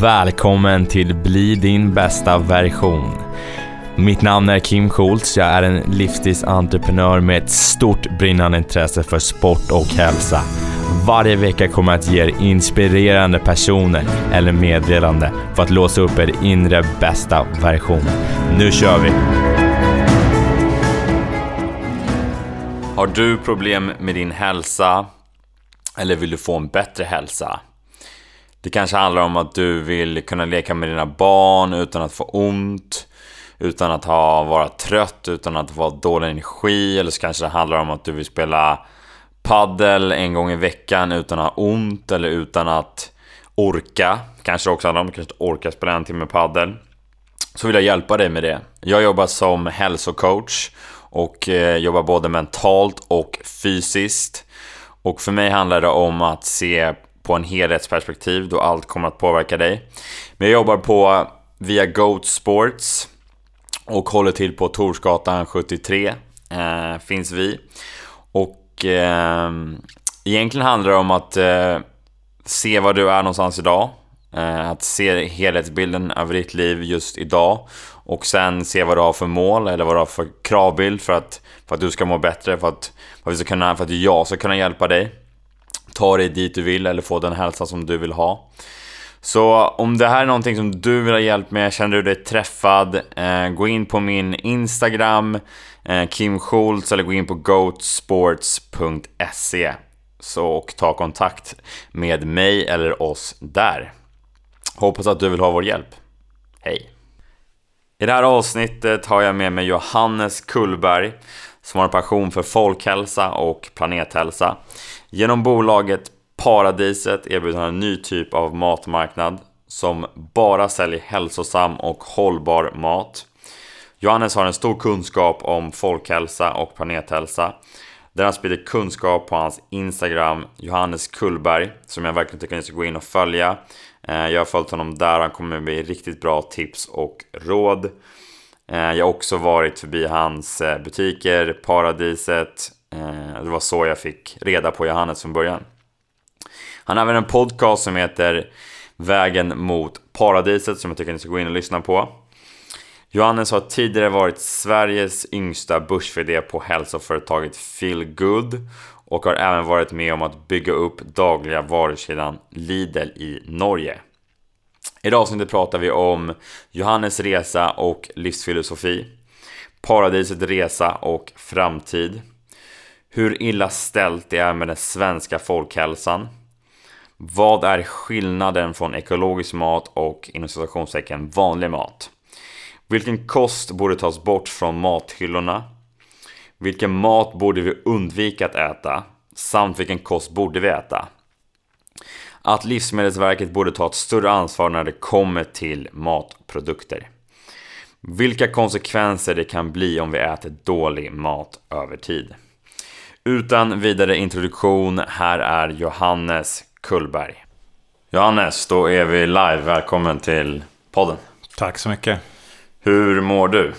Välkommen till Bli din bästa version. Mitt namn är Kim Schultz. Jag är en livsstilsentreprenör med ett stort brinnande intresse för sport och hälsa. Varje vecka kommer jag att ge er inspirerande personer eller meddelande för att låsa upp er inre bästa version. Nu kör vi! Har du problem med din hälsa? Eller vill du få en bättre hälsa? Det kanske handlar om att du vill kunna leka med dina barn utan att få ont, utan att ha, vara trött, utan att vara dålig energi. Eller så kanske det handlar om att du vill spela paddel en gång i veckan utan att ha ont eller utan att orka. Kanske också handlar om att kanske orka spela en timme paddel. Så vill jag hjälpa dig med det. Jag jobbar som hälsocoach och eh, jobbar både mentalt och fysiskt. Och för mig handlar det om att se på en helhetsperspektiv då allt kommer att påverka dig. Men jag jobbar på via Goat Sports och håller till på Torsgatan 73 eh, finns vi. Och eh, egentligen handlar det om att eh, se var du är någonstans idag. Eh, att se helhetsbilden över ditt liv just idag. Och sen se vad du har för mål eller vad du har för kravbild för att, för att du ska må bättre. För att, för att, vi ska kunna, för att jag ska kunna hjälpa dig ta dig dit du vill eller få den hälsa som du vill ha. Så om det här är någonting som du vill ha hjälp med, känner du dig träffad, eh, gå in på min Instagram, eh, Kim Schultz, eller gå in på goatsports.se så och ta kontakt med mig eller oss där. Hoppas att du vill ha vår hjälp. Hej! I det här avsnittet har jag med mig Johannes Kullberg som har en passion för folkhälsa och planethälsa. Genom bolaget Paradiset erbjuder han en ny typ av matmarknad som bara säljer hälsosam och hållbar mat. Johannes har en stor kunskap om folkhälsa och planethälsa. Där han sprider kunskap på hans Instagram, Johannes Kullberg, som jag verkligen tycker ni ska gå in och följa. Eh, jag har följt honom där, han kommer med riktigt bra tips och råd. Eh, jag har också varit förbi hans eh, butiker, Paradiset, Eh, det var så jag fick reda på Johannes från början. Han har även en podcast som heter Vägen mot paradiset som jag tycker ni ska gå in och lyssna på. Johannes har tidigare varit Sveriges yngsta börs på hälsoföretaget Feel Good och har även varit med om att bygga upp dagliga varukedjan Lidl i Norge. I det avsnittet pratar vi om Johannes resa och livsfilosofi, Paradiset resa och framtid, hur illa ställt det är med den svenska folkhälsan. Vad är skillnaden från ekologisk mat och inom citationstecken vanlig mat? Vilken kost borde tas bort från mathyllorna? Vilken mat borde vi undvika att äta? Samt vilken kost borde vi äta? Att Livsmedelsverket borde ta ett större ansvar när det kommer till matprodukter. Vilka konsekvenser det kan bli om vi äter dålig mat över tid. Utan vidare introduktion, här är Johannes Kullberg. Johannes, då är vi live. Välkommen till podden. Tack så mycket. Hur mår du?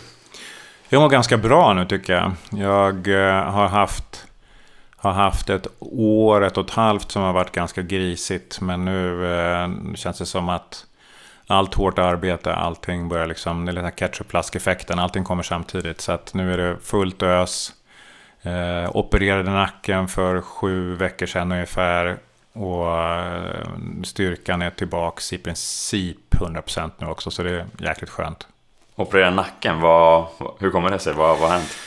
Jag mår ganska bra nu tycker jag. Jag eh, har haft, har haft ett år, ett och ett halvt som har varit ganska grisigt. Men nu eh, känns det som att allt hårt arbete, allting börjar liksom, det är lite ketchup-flaskeffekten, allting kommer samtidigt. Så att nu är det fullt ös. Eh, opererade nacken för sju veckor sedan ungefär. Och eh, styrkan är tillbaks i princip 100% nu också, så det är jäkligt skönt. Operera nacken, vad, hur kommer det sig? Vad har hänt?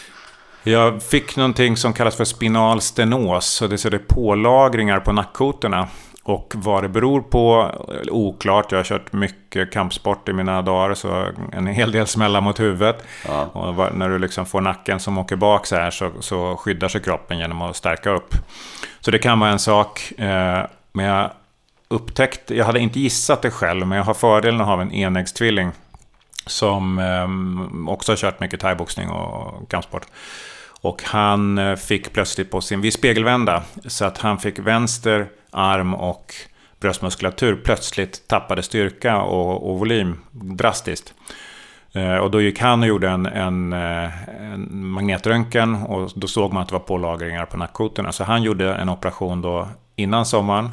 Jag fick någonting som kallas för spinal stenos. Så det är pålagringar på nackkotorna. Och vad det beror på, oklart. Jag har kört mycket kampsport i mina dagar, så en hel del smällar mot huvudet. Ja. Och när du liksom får nacken som åker bak så här så, så skyddar sig kroppen genom att stärka upp. Så det kan vara en sak. Eh, men jag upptäckte, jag hade inte gissat det själv, men jag har fördelen att ha en enäggstvilling. Som eh, också har kört mycket thaiboxning och kampsport. Och han eh, fick plötsligt på sin, vi spegelvända, så att han fick vänster arm och bröstmuskulatur plötsligt tappade styrka och, och volym drastiskt. Eh, och då gick han och gjorde en, en, eh, en, magnetröntgen och då såg man att det var pålagringar på nackkotorna. Så han gjorde en operation då innan sommaren.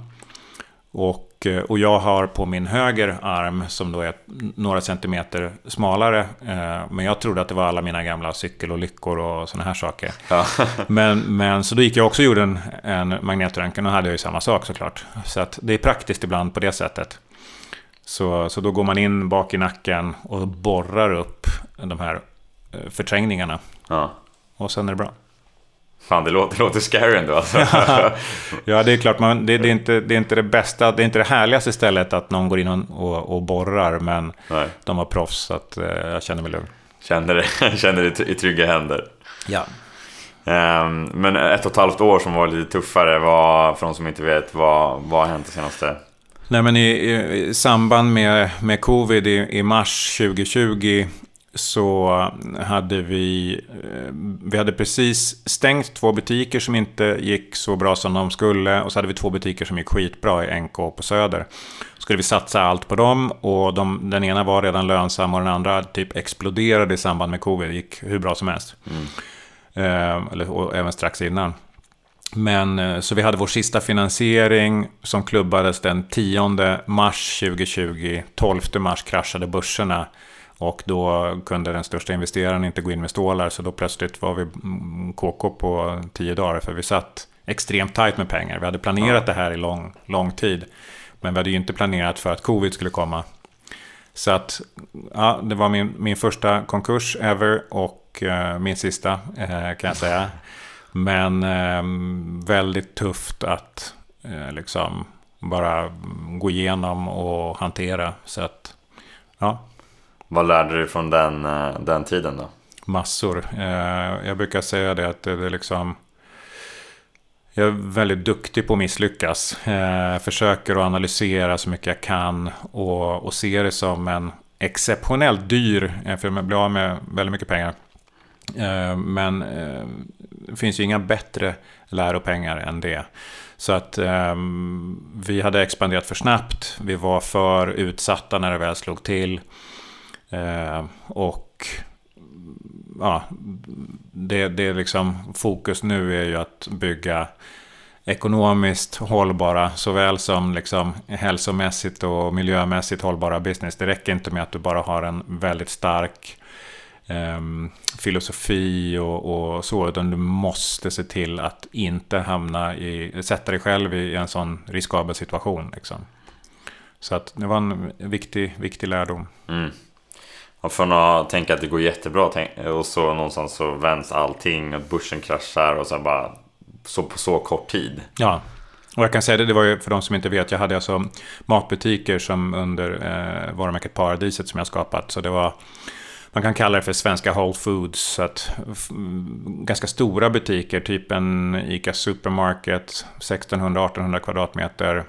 Och eh, och jag har på min höger arm, som då är några centimeter smalare, eh, men jag trodde att det var alla mina gamla cykelolyckor och sådana här saker. Ja. men, men så då gick jag också och gjorde en, en magnetröntgen och hade jag ju samma sak såklart. Så att det är praktiskt ibland på det sättet. Så, så då går man in bak i nacken och borrar upp de här eh, förträngningarna. Ja. Och sen är det bra. Fan, det låter, det låter scary ändå alltså. ja, det är klart. Man, det, det, är inte, det är inte det bästa. Det är inte det härligaste stället att någon går in och, och borrar. Men Nej. de var proffs, så att, eh, jag känner mig lugn. Känner det, känner det i trygga händer. Ja. Um, men ett och ett halvt år som var lite tuffare. Vad, för de som inte vet, vad, vad har hänt det senaste? Nej, men i, i, i samband med, med covid i, i mars 2020 så hade vi, eh, vi hade precis stängt två butiker som inte gick så bra som de skulle. Och så hade vi två butiker som gick skitbra i NK på Söder. Skulle vi satsa allt på dem och de, den ena var redan lönsam och den andra typ exploderade i samband med covid. Det gick hur bra som helst. Mm. Eh, eller, och även strax innan. Men eh, så vi hade vår sista finansiering som klubbades den 10 mars 2020. 12 mars kraschade börserna. Och då kunde den största investeraren inte gå in med stålar. Så då plötsligt var vi KK på tio dagar. För vi satt extremt tajt med pengar. Vi hade planerat ja. det här i lång, lång tid. Men vi hade ju inte planerat för att covid skulle komma. Så att, ja, det var min, min första konkurs ever och eh, min sista eh, kan jag säga. Men eh, väldigt tufft att eh, liksom bara gå igenom och hantera. Så att, ja. Vad lärde du från den, eh, den tiden då? Massor. Eh, jag brukar säga det att det är liksom... Jag är väldigt duktig på att misslyckas. Jag försöker att analysera så mycket jag kan och, och ser det som en exceptionellt dyr, för jag blir av med väldigt mycket pengar. Men det finns ju inga bättre läropengar än det. Så att ehm, vi hade expanderat för snabbt. Vi var för utsatta när det väl slog till. Eh, och ja, det, det är liksom fokus nu är ju att bygga ekonomiskt hållbara såväl som liksom hälsomässigt och miljömässigt hållbara business. Det räcker inte med att du bara har en väldigt stark eh, filosofi och, och, så, utan du måste se till att inte hamna i, sätta dig själv i en sån riskabel situation. Liksom. Så att det var en viktig, viktig lärdom. Mm. Och från att tänka att det går jättebra och så någonstans så vänds allting och börsen kraschar och så bara så på så kort tid. Ja, och jag kan säga det, det var ju för de som inte vet, jag hade alltså matbutiker som under eh, varumärket Paradiset som jag skapat. Så det var man kan kalla det för svenska Whole Foods. Så att, ganska stora butiker, typ en ICA Supermarket, 1600-1800 kvadratmeter.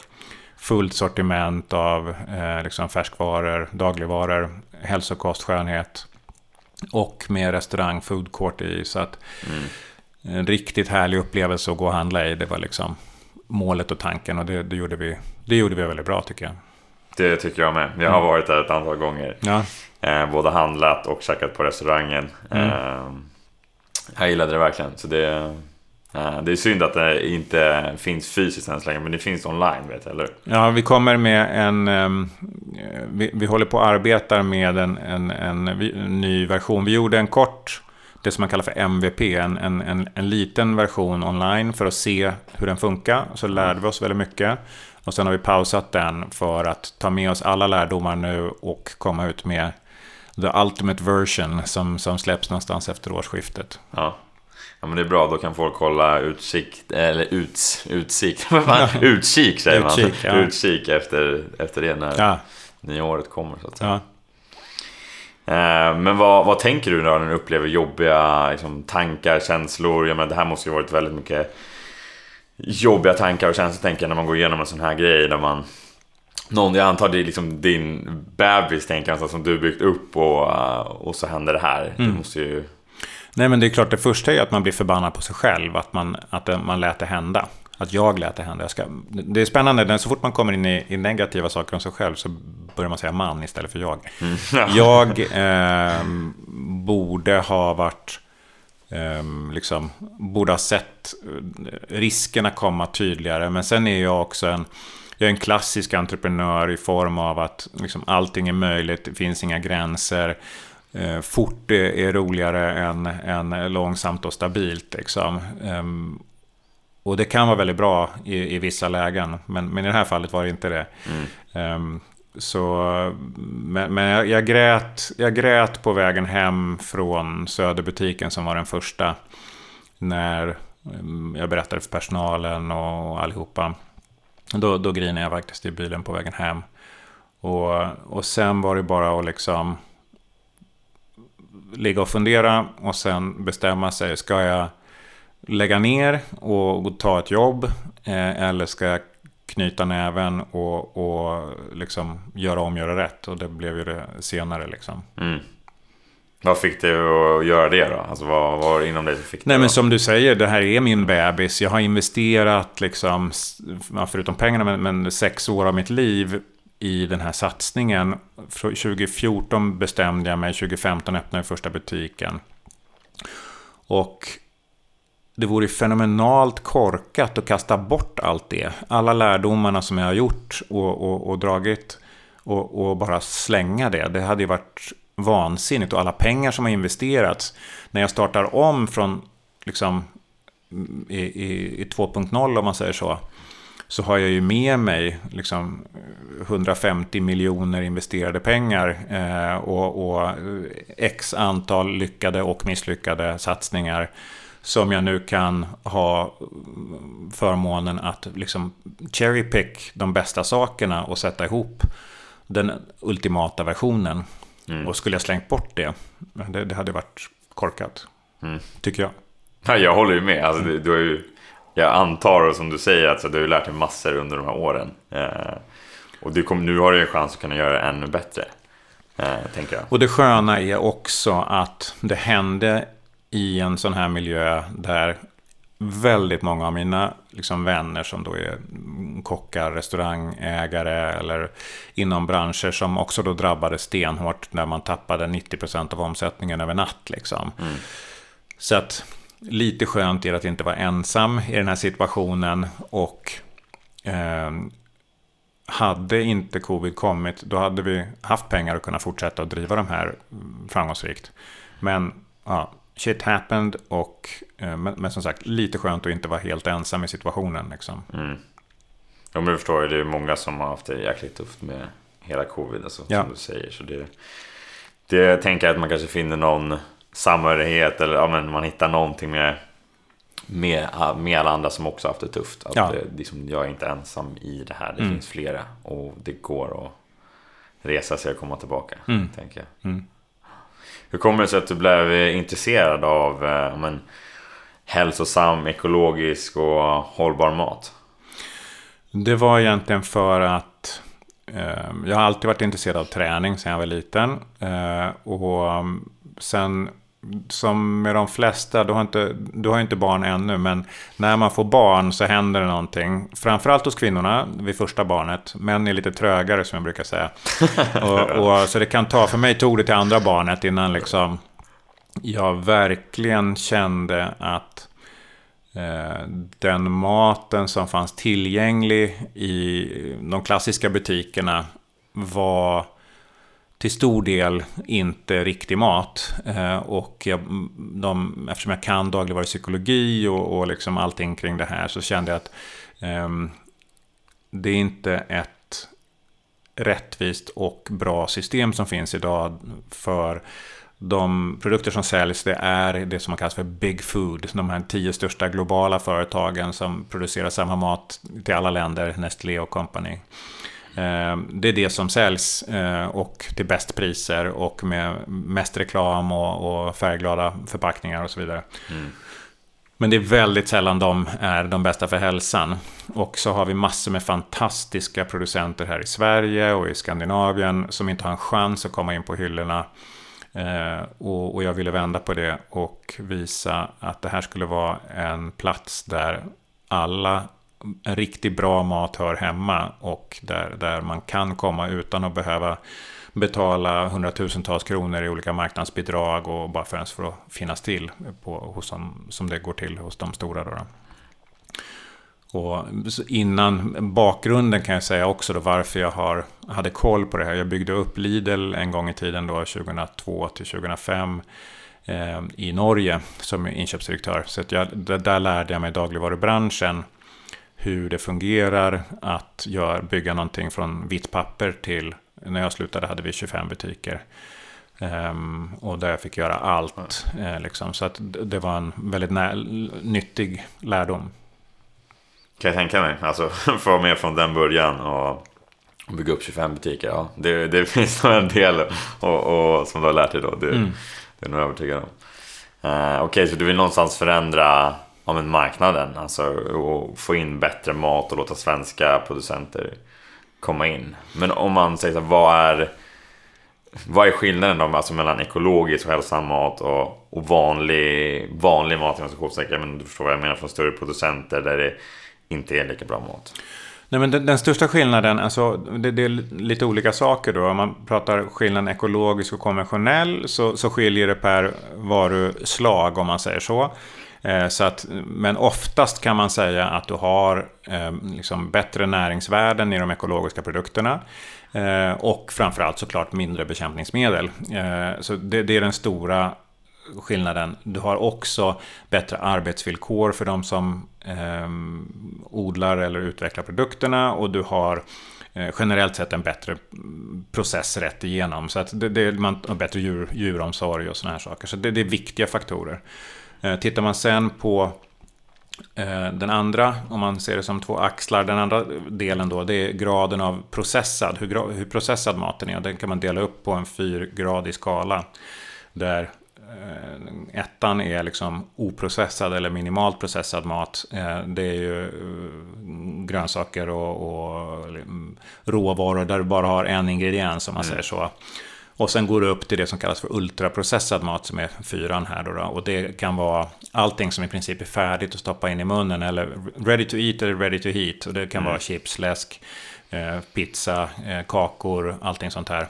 Fullt sortiment av eh, liksom färskvaror, dagligvaror, hälsokost, skönhet. Och med restaurang, food court i. Så att mm. en riktigt härlig upplevelse att gå och handla i. Det var liksom målet och tanken och det, det, gjorde, vi, det gjorde vi väldigt bra tycker jag. Det tycker jag med. Jag har mm. varit där ett antal gånger. Ja. Eh, både handlat och käkat på restaurangen. Mm. Eh, jag gillade det verkligen. Så det, det är synd att det inte finns fysiskt än så länge, men det finns online, vet jag, eller Ja, vi kommer med en... Um, vi, vi håller på att arbeta med en, en, en, en, ny version. Vi gjorde en kort, det som man kallar för MVP, en, en, en, en liten version online för att se hur den funkar. Så lärde vi oss väldigt mycket. Och sen har vi pausat den för att ta med oss alla lärdomar nu och komma ut med The Ultimate Version som, som släpps någonstans efter årsskiftet. Ja. Ja men det är bra, då kan folk hålla utsikt, eller uts, utsikt, utkik säger man. Utkik, ja. utkik efter, efter det när ja. nya året kommer så att säga. Ja. Eh, men vad, vad tänker du när du upplever jobbiga liksom, tankar, känslor? Jag menar, det här måste ju varit väldigt mycket jobbiga tankar och känslor tänker jag när man går igenom en sån här grej där man någon, jag antar det är liksom din bebis tänker jag, som du byggt upp och, och så händer det här. Mm. Du måste ju... Nej men det är klart, det första är att man blir förbannad på sig själv. Att man, att man lät det hända. Att jag lät det hända. Jag ska, det är spännande, så fort man kommer in i, i, negativa saker om sig själv så börjar man säga man istället för jag. Mm. jag eh, borde ha varit... Eh, liksom, borde ha sett riskerna komma tydligare. Men sen är jag också en jag är en klassisk entreprenör i form av att liksom, allting är möjligt, det finns inga gränser. Eh, fort är, roligare än, än långsamt och stabilt. Liksom. Um, och det kan vara väldigt bra i, i vissa lägen, men, men i det här fallet var det inte det. Mm. Um, så, men, men jag, jag, grät, jag grät på vägen hem från Söderbutiken som var den första. När um, jag berättade för personalen och allihopa. Då, då grinade jag faktiskt i bilen på vägen hem. Och, och sen var det bara att liksom ligga och fundera och sen bestämma sig. Ska jag lägga ner och ta ett jobb? Eh, eller ska jag knyta näven och, och liksom göra om, göra rätt? Och det blev ju det senare liksom. Mm. Vad fick dig att göra det då? Alltså vad var det inom dig som fick Nej det men som du säger, det här är min bebis. Jag har investerat liksom, förutom pengarna, men, men sex år av mitt liv i den här satsningen. 2014 bestämde jag mig, 2015 öppnade jag första butiken. Och det vore fenomenalt korkat att kasta bort allt det. Alla lärdomarna som jag har gjort och, och, och dragit och, och, bara slänga det. Det hade ju varit vansinnigt och alla pengar som har investerats. När jag startar om från liksom mm, i, i, i 2.0 om man säger så så har jag ju med mig liksom 150 miljoner investerade pengar eh, och, och x antal lyckade och misslyckade satsningar som jag nu kan ha förmånen att liksom cherry pick de bästa sakerna och sätta ihop den ultimata versionen. Mm. Och skulle jag slängt bort det, det, det hade varit korkat. Mm. Tycker jag. Ja, jag håller ju med. Alltså, du, du har ju jag antar, som du säger, att du har lärt dig massor under de här åren. Eh, och du kom, nu har du en chans att kunna göra det ännu bättre. Eh, tänker jag. Och det sköna är också att det hände i en sån här miljö där väldigt många av mina liksom, vänner som då är kockar, restaurangägare eller inom branscher som också då drabbades stenhårt när man tappade 90% av omsättningen över natt. Liksom. Mm. Så att lite skönt är att inte vara ensam i den här situationen. Och eh, hade inte covid kommit, då hade vi haft pengar att kunna fortsätta att driva de här framgångsrikt. Men ja, shit happened och eh, men, men, som sagt, lite skönt att inte vara helt ensam i situationen. Liksom. Mm. Ja, men jag förstår, det är många som har haft det jäkligt tufft med hela covid, alltså, ja. som du säger. Så det, det tänker jag att man kanske finner någon samhörighet eller ja, men man hittar någonting med, med, med alla andra som också haft det tufft. Att ja. det, liksom, jag är inte ensam i det här, det mm. finns flera och det går att resa sig och komma tillbaka. Mm. Tänker jag. Mm. Hur kommer det sig att du blev intresserad av eh, men, hälsosam, ekologisk och hållbar mat? Det var egentligen för att eh, jag har alltid varit intresserad av träning sedan jag var liten. Eh, och sen som med de flesta, du har, inte, du har inte barn ännu, men när man får barn så händer det någonting. Framförallt hos kvinnorna vid första barnet. Män är lite trögare som jag brukar säga. och, och, så det kan ta, för mig tog det till andra barnet innan liksom jag verkligen kände att eh, den maten som fanns tillgänglig i de klassiska butikerna var till stor del inte riktig mat. Eh, och jag, de, eftersom jag kan dagligvarupsykologi och, och liksom allting kring det här så kände jag att eh, det är inte ett rättvist och bra system som finns idag för de produkter som säljs det är det som man kallar för Big Food. De här tio största globala företagen som producerar samma mat till alla länder, Nestlé och Company. Eh, det är det som säljs eh, och till bäst priser och med mest reklam och, färgglada förpackningar och så vidare. Mm. Men det är väldigt sällan de är de bästa för hälsan. Och så har vi massor med fantastiska producenter här i Sverige och i Skandinavien som inte har en chans att komma in på hyllorna. Eh, och, jag ville vända på det och visa att det här skulle vara en plats där alla riktigt bra mat hör hemma och där, där man kan komma utan att behöva betala hundratusentals kronor i olika marknadsbidrag och bara för ens för att finnas till på, hos dem, som det går till hos de stora. Då. Och innan bakgrunden kan jag säga också då varför jag har, hade koll på det här. Jag byggde upp Lidl en gång i tiden då 2002 till 2005 eh, i Norge som inköpsdirektör. Så att jag, där lärde jag mig dagligvarubranschen hur det fungerar att gör, bygga någonting från vitt papper till, när jag slutade hade vi 25 butiker. Um, och där jag fick göra allt. Uh, liksom. Så att det var en väldigt nyttig lärdom. Kan jag tänka mig. Alltså få vara med från den början och bygga upp 25 butiker. Ja, det, det finns nog en del och, och, som du har lärt dig då. Det, mm. det är nog övertygad om. Uh, Okej, okay, så du vill någonstans förändra ja, men marknaden. Alltså och få in bättre mat och låta svenska producenter komma in. Men om man säger så här, vad är vad är skillnaden då alltså mellan ekologisk och hälsosam mat och, och vanlig, vanlig mat men Du förstår vad jag menar från större producenter där det inte är lika bra mat. Nej, men den, den största skillnaden, alltså, det, det, är lite olika saker då. Om man pratar skillnaden ekologisk och konventionell så, så skiljer det per varuslag om man säger så. Eh, så att, men oftast kan man säga att du har eh, liksom bättre näringsvärden i de ekologiska produkterna. Eh, och framförallt såklart mindre bekämpningsmedel. Så det, det är den stora skillnaden. Du har också bättre arbetsvillkor för de som eh, odlar eller utvecklar produkterna och du har eh, generellt sett en bättre process rätt igenom. Så att det, det, man har bättre djur, djuromsorg och sådana här saker. Så det, det är viktiga faktorer. Eh, tittar man sen på eh, den andra, om man ser det som två axlar, den andra delen då, det är graden av processad, hur, hur processad maten är. Den kan man dela upp på en fyrgradig skala. Där eh, ettan är liksom oprocessad eller minimalt processad mat. Det är ju grönsaker och, och råvaror där du bara har en ingrediens om man mm. säger så. Och sen går det upp till det som kallas för ultraprocessad mat som är fyran här då, då. Och det kan vara allting som i princip är färdigt att stoppa in i munnen eller ready to eat eller ready to heat. Och det kan mm. vara chips, läsk, eh, pizza, eh, kakor, allting sånt här.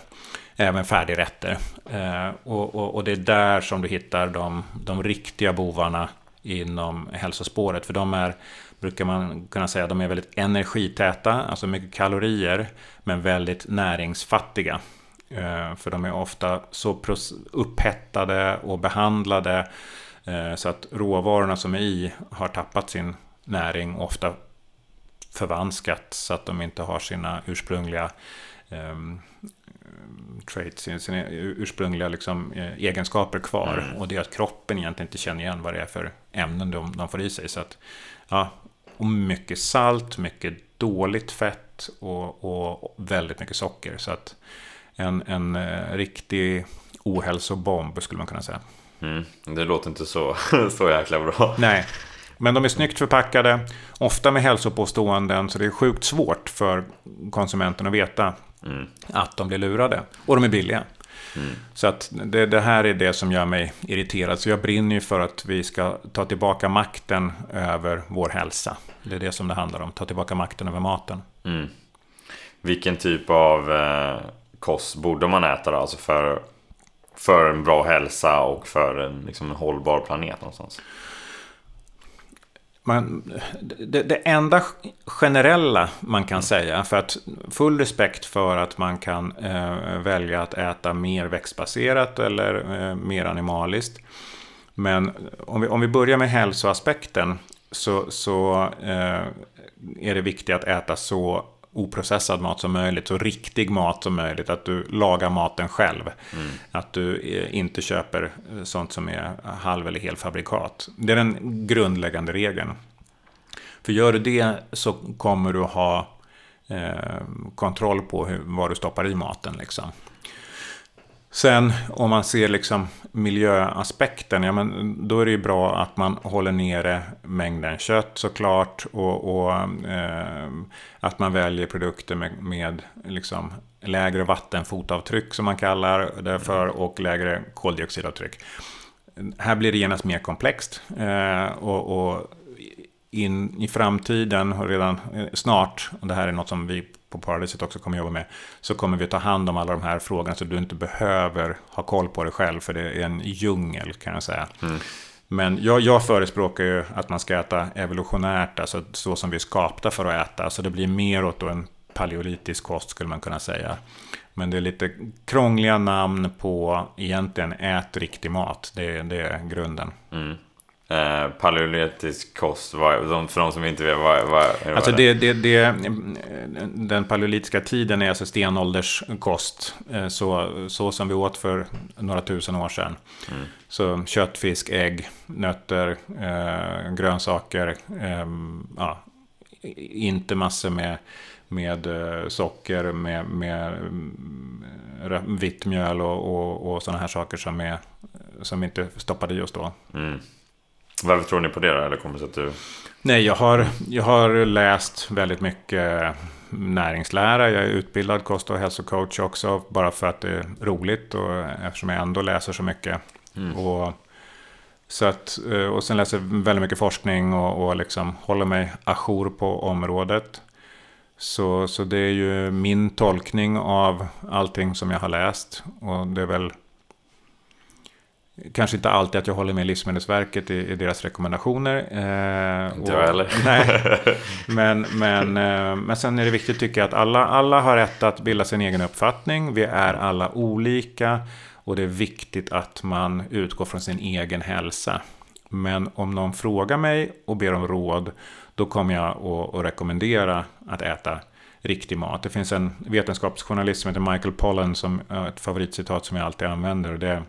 Även färdigrätter. Eh, och, och, och, det är där som du hittar de, de riktiga bovarna inom hälsospåret. För de är, brukar man kunna säga, de är väldigt energitäta, alltså mycket kalorier, men väldigt näringsfattiga. Eh, för de är ofta så upphettade och behandlade eh, så att råvarorna som är i har tappat sin näring och ofta förvanskat så att de inte har sina ursprungliga um, traits, sina ursprungliga liksom, eh, egenskaper kvar. Mm. Och det är att kroppen egentligen inte känner igen vad det är för ämnen de, de får i sig. Så att, ja, och mycket salt, mycket dåligt fett och, och väldigt mycket socker. Så att en, en eh, riktig ohälsobomb skulle man kunna säga. Mm, det låter inte så, så jäkla bra. Nej, men de är snyggt förpackade, ofta med hälsopåståenden, så det är sjukt svårt för konsumenten att veta mm. att de blir lurade. Och de är billiga. Mm. Så att det, det, här är det som gör mig irriterad. Så jag brinner ju för att vi ska ta tillbaka makten över vår hälsa. Det är det som det handlar om, ta tillbaka makten över maten. Mm. Vilken typ av eh, kost borde man äta då? Alltså för, för en bra hälsa och för en, liksom, en hållbar planet någonstans? Man, det, det, enda generella man kan säga, för att full respekt för att man kan eh, välja att äta mer växtbaserat eller eh, mer animaliskt. Men om vi, om vi börjar med hälsoaspekten så, så eh, är det viktigt att äta så oprocessad mat som möjligt, så riktig mat som möjligt. Att du lagar maten själv. Mm. Att du eh, inte köper eh, sånt som är halv eller helfabrikat. Det är den grundläggande regeln. För gör du det så kommer du ha eh, kontroll på hur, vad du stoppar i maten. Liksom. Sen om man ser liksom miljöaspekten, ja, men då är det ju bra att man håller nere mängden kött såklart. Och, och eh, att man väljer produkter med, med liksom lägre vattenfotavtryck som man kallar det för och lägre koldioxidavtryck. Här blir det genast mer komplext. Eh, och, och in i framtiden och redan eh, snart, och det här är något som vi på Paradiset också kommer jobba med, så kommer vi ta hand om alla de här frågorna så du inte behöver ha koll på det själv, för det är en djungel kan jag säga. Mm. Men jag, jag förespråkar ju att man ska äta evolutionärt, alltså så som vi är skapta för att äta. Så det blir mer åt en paleolitisk kost skulle man kunna säga. Men det är lite krångliga namn på egentligen ät riktig mat. Det, det är grunden. Mm. Eh, paleolitisk kost, vad, för de som inte vet, vad, vad är det? Alltså det, det, det, den paleolitiska tiden är alltså stenålderskost. Eh, så, så som vi åt för några tusen år sedan. Mm. Så kött, fisk, ägg, nötter, eh, grönsaker. Eh, ja, inte massor med, med eh, socker, med, med mm, vitt mjöl och, och, och sådana här saker som, är, som inte stoppade oss då. Mm. Varför tror ni på det då? Eller kommer det att du... Nej, jag har, jag har läst väldigt mycket näringslära. Jag är utbildad kost och hälsocoach också. Bara för att det är roligt och eftersom jag ändå läser så mycket. Mm. Och, så att, eh, och sen läser jag väldigt mycket forskning och, och liksom håller mig ajour på området. Så, så det är ju min tolkning av allting som jag har läst. Och det är väl Kanske inte alltid att jag håller med Livsmedelsverket i, i deras rekommendationer. Eh, inte jag heller. Nej. Men, men, eh, men sen är det viktigt tycker jag att alla, alla har rätt att bilda sin egen uppfattning. Vi är alla olika. Och det är viktigt att man utgår från sin egen hälsa. Men om någon frågar mig och ber om råd. Då kommer jag att, att rekommendera att äta riktig mat. Det finns en vetenskapsjournalist som heter Michael Pollan som ett favoritcitat som jag alltid använder. Och det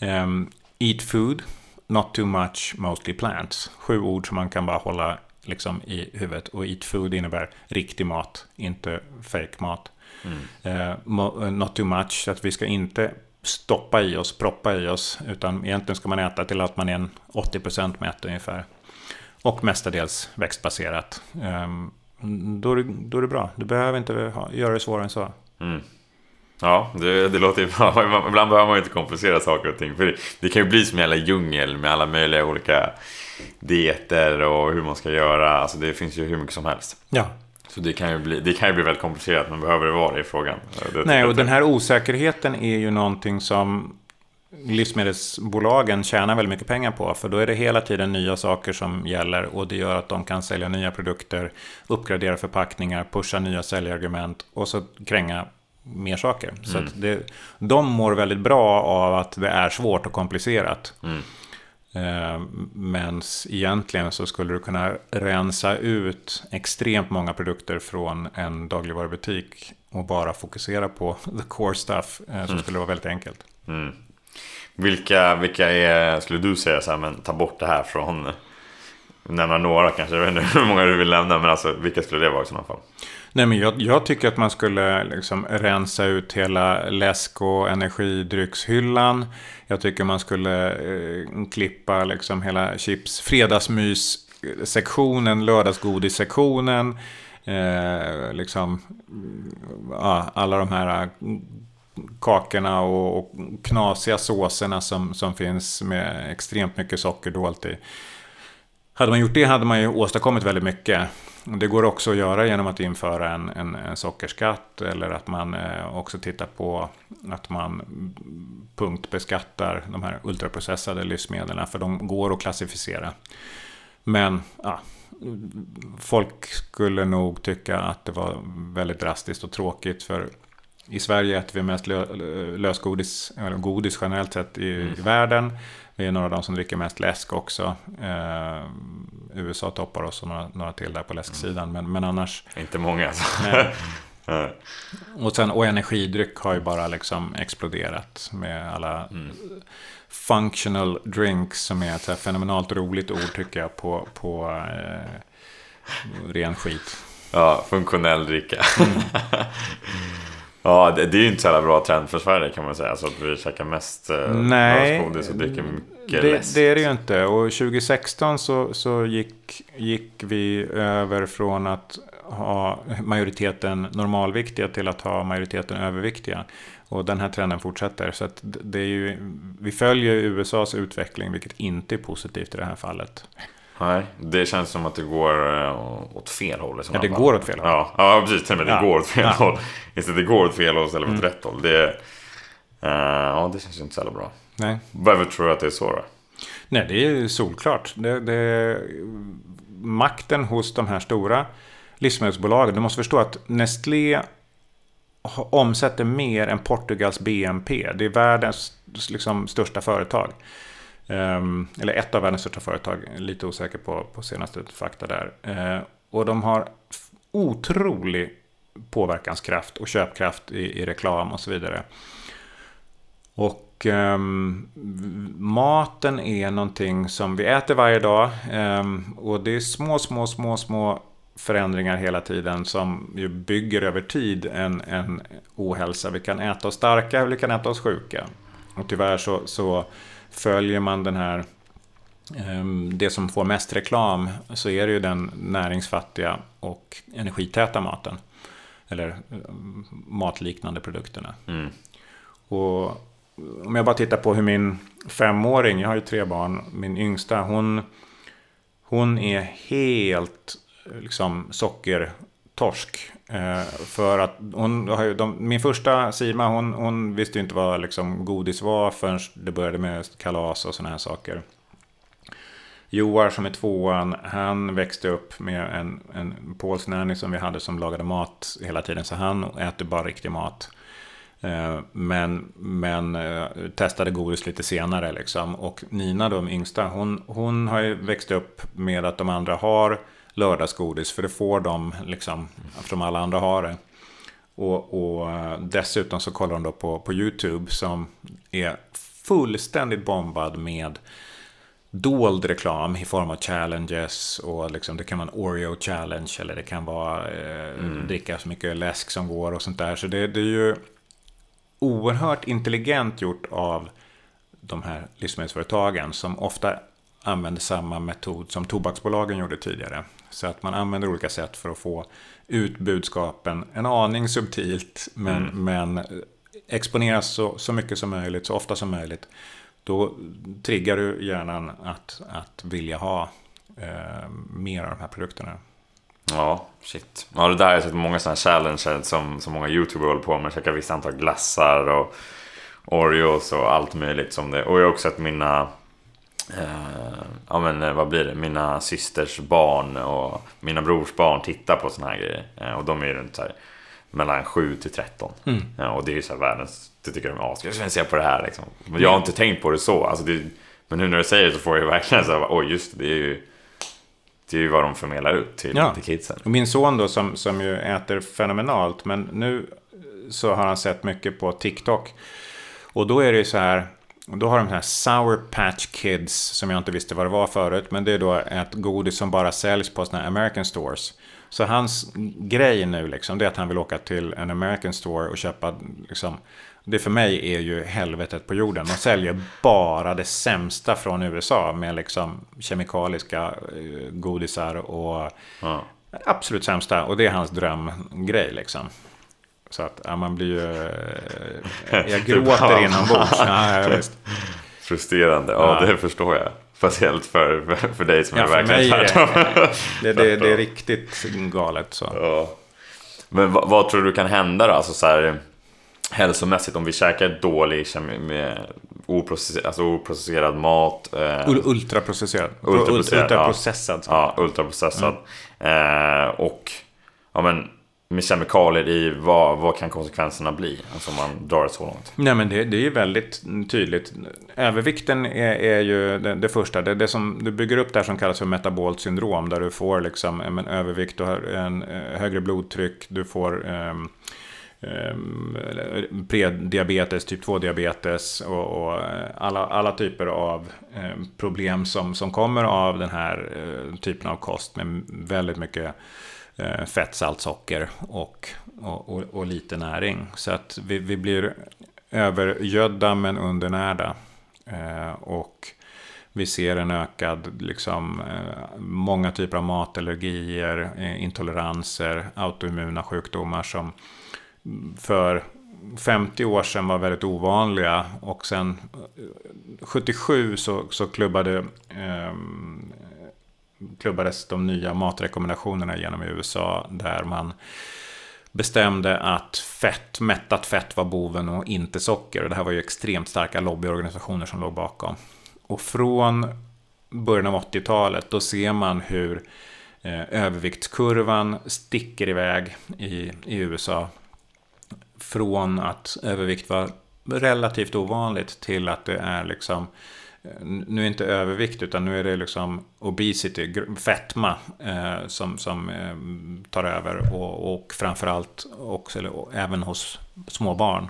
Um, eat food, not too much, mostly plants. Sju ord som man kan bara hålla liksom, i huvudet. Och eat food innebär riktig mat, inte fake mat. Mm. Uh, not too much, så att vi ska inte stoppa i oss, proppa i oss. Utan egentligen ska man äta till att man är en 80% mätt ungefär. Och mestadels växtbaserat. Um, då, är det, då är det bra. Du behöver inte ha, göra det svårare än så. Mm. Ja, det, det låter ju bra. Ibland behöver man ju inte komplicera saker och ting. För det, det kan ju bli som en jävla djungel med alla möjliga olika dieter och hur man ska göra. Alltså det finns ju hur mycket som helst. Ja. Så det kan ju bli, det kan ju bli väldigt komplicerat, men behöver det vara det i frågan? Det Nej, och den här osäkerheten är ju någonting som livsmedelsbolagen tjänar väldigt mycket pengar på. För då är det hela tiden nya saker som gäller och det gör att de kan sälja nya produkter, uppgradera förpackningar, pusha nya säljargument och så kränga mer saker. Mm. Så det, de mår väldigt bra av att det är svårt och komplicerat. Mm. Eh, Men egentligen så skulle du kunna rensa ut extremt många produkter från en dagligvarubutik och bara fokusera på the core stuff. Eh, som mm. skulle vara väldigt enkelt. Mm. Vilka, vilka är, skulle du säga så här, men ta bort det här från Nämna några kanske, jag vet inte hur många du vill nämna, men alltså vilka skulle det vara i sådana fall? Nej, men jag, jag, tycker att man skulle liksom rensa ut hela läsk och energidryckshyllan. Jag tycker man skulle eh, klippa liksom hela chips, fredagsmys-sektionen, lördagsgodissektionen. Eh, liksom, ja, alla de här eh, kakorna och, och knasiga såserna som, som finns med extremt mycket socker dolt i. Hade man gjort det hade man ju åstadkommit väldigt mycket. Det går också att göra genom att införa en, en, en sockerskatt eller att man eh, också tittar på att man punktbeskattar de här ultraprocessade livsmedlen för de går att klassificera. Men ja, folk skulle nog tycka att det var väldigt drastiskt och tråkigt för i Sverige äter vi mest lö, lösgodis, eller godis generellt sett i, mm. i världen. Vi är några av de som dricker mest läsk också. Eh, USA toppar oss och några, några till där på läsksidan. Men, men annars... Inte många alltså. och, sen, och energidryck har ju bara liksom exploderat med alla mm. functional drinks som är ett fenomenalt roligt ord tycker jag på, på eh, ren skit. Ja, funktionell dricka. Mm. Ja, det, det är ju inte så jävla bra trend för Sverige kan man säga. Så att vi käkar mest eh, Nej, och dricker mycket det, läsk. det är det ju inte. Och 2016 så, så gick, gick vi över från att ha majoriteten normalviktiga till att ha majoriteten överviktiga. Och den här trenden fortsätter. Så det är ju, vi följer USAs utveckling, vilket inte är positivt i det här fallet. Nej, det känns som att det går eh, åt fel håll. Ja, det går åt fel håll. Ja, ja precis. Det ja. går åt fel ja. håll. Istället det går åt fel håll istället för åt mm. rätt håll. Det, uh, ja, det känns inte så jävla bra. Nej. Varför tror du att det är så då? Nej, det är solklart. Det, det, makten hos de här stora livsmedelsbolagen. Du måste förstå att Nestlé omsätter mer än Portugals BNP. Det är världens liksom, största företag. Ehm, eller ett av världens största företag. Lite osäker på, på senaste fakta där. Eh, och de har otrolig påverkanskraft och köpkraft i, i reklam och så vidare. Och um, maten är någonting som vi äter varje dag. Um, och det är små, små, små, små förändringar hela tiden som ju bygger över tid en, en ohälsa. Vi kan äta oss starka eller vi kan äta oss sjuka. Och tyvärr så, så följer man den här um, det som får mest reklam så är det ju den näringsfattiga och energitäta maten. Eller matliknande produkterna. Mm. Och om jag bara tittar på hur min femåring, jag har ju tre barn, min yngsta, hon, hon är helt liksom sockertorsk. Eh, för att hon har ju, de, min första Sima, hon, hon visste ju inte vad liksom godis var förrän det började med kalas och sådana här saker. Joar som är tvåan, han växte upp med en, en polsk nanny som vi hade som lagade mat hela tiden. Så han äter bara riktig mat. Eh, men, men eh, testade godis lite senare. Liksom. Och Nina, de yngsta, hon, hon har ju växt upp med att de andra har lördagsgodis. För det får de, liksom, eftersom alla andra har det. Och, och eh, dessutom så kollar de då på, på YouTube som är fullständigt bombad med dold reklam i form av challenges. Och liksom, det kan vara en Oreo challenge eller det kan vara eh, mm. dricka så mycket läsk som går och sånt där. Så det, det är ju oerhört intelligent gjort av de här livsmedelsföretagen som ofta använder samma metod som tobaksbolagen gjorde tidigare. Så att man använder olika sätt för att få ut budskapen en aning subtilt men, mm. men exponeras så, så mycket som möjligt, så ofta som möjligt. Då triggar du hjärnan att, att vilja ha eh, mer av de här produkterna. Ja, shit. Ja, det där har jag sett många sådana challenges som, som många YouTubers håller på med. Käka vissa antal glassar och Oreos och allt möjligt som det. Och jag har också sett mina eh, ja men eh, vad blir det, mina systers barn och mina brors barn titta på sådana här grejer. Eh, och de är ju runt så här, mellan 7 till 13. Mm. Ja, och det är ju så här världens, det tycker de är askul. Jag se på det här liksom. Men jag har inte tänkt på det så. Alltså det, men nu när du säger det så får jag verkligen så här, oj just det, det är ju det är ju vad de förmedlar ut till, ja. till kidsen. Och min son då som, som ju äter fenomenalt. Men nu så har han sett mycket på TikTok. Och då är det ju så här. Då har de här Sour Patch Kids som jag inte visste vad det var förut. Men det är då ett godis som bara säljs på sådana här American Stores. Så hans grej nu liksom, det är att han vill åka till en American Store och köpa liksom, det för mig är ju helvetet på jorden. De säljer bara det sämsta från USA med liksom kemikaliska eh, godisar och ja. absolut sämsta. Och det är hans drömgrej liksom. Så att ja, man blir ju... Eh, jag gråter inombords. Ja, ja, Frustrerande, ja, ja, det förstår jag. Speciellt för, för, dig som ja, är verkligen tvärtom. Det, det, det, är riktigt galet så. Ja. Men vad, vad, tror du kan hända då? Alltså så här, hälsomässigt om vi käkar dålig med oprocesserad, alltså oprocesserad mat. Eh, ultraprocesserad. Ultraprocesserad. Ultraprocessad. Ja, ja ultraprocessad. Mm. Eh, och ja, men, med kemikalier i, vad, vad kan konsekvenserna bli? Alltså om man drar det så långt. Nej men det, det är ju väldigt tydligt. Övervikten är, är ju det, det första. Det, det som du bygger upp där som kallas för metabolt syndrom. Där du får liksom en övervikt, och en eh, högre blodtryck, du får um, um, prediabetes, typ 2-diabetes och, och, eh, alla, alla typer av um, problem som, som kommer av den här uh, typen av kost med väldigt mycket Eh, fett, salt, socker och, och, och, och lite näring. Så att vi, vi blir övergödda men undernärda. Eh, och vi ser en ökad, liksom, eh, många typer av matallergier, eh, intoleranser, autoimmuna sjukdomar som för 50 år sedan var väldigt ovanliga. Och sen 77 så, så klubbade, eh, klubbades de nya matrekommendationerna genom i USA. Där man bestämde att fett, mättat fett var boven och inte socker. Och det här var ju extremt starka lobbyorganisationer som låg bakom. Och från början av 80-talet då ser man hur eh, överviktskurvan sticker iväg i, i USA. Från att övervikt var relativt ovanligt till att det är liksom nu är inte övervikt utan nu är det liksom obesity, fetma eh, som, som eh, tar över och, och framförallt också, eller, även hos små barn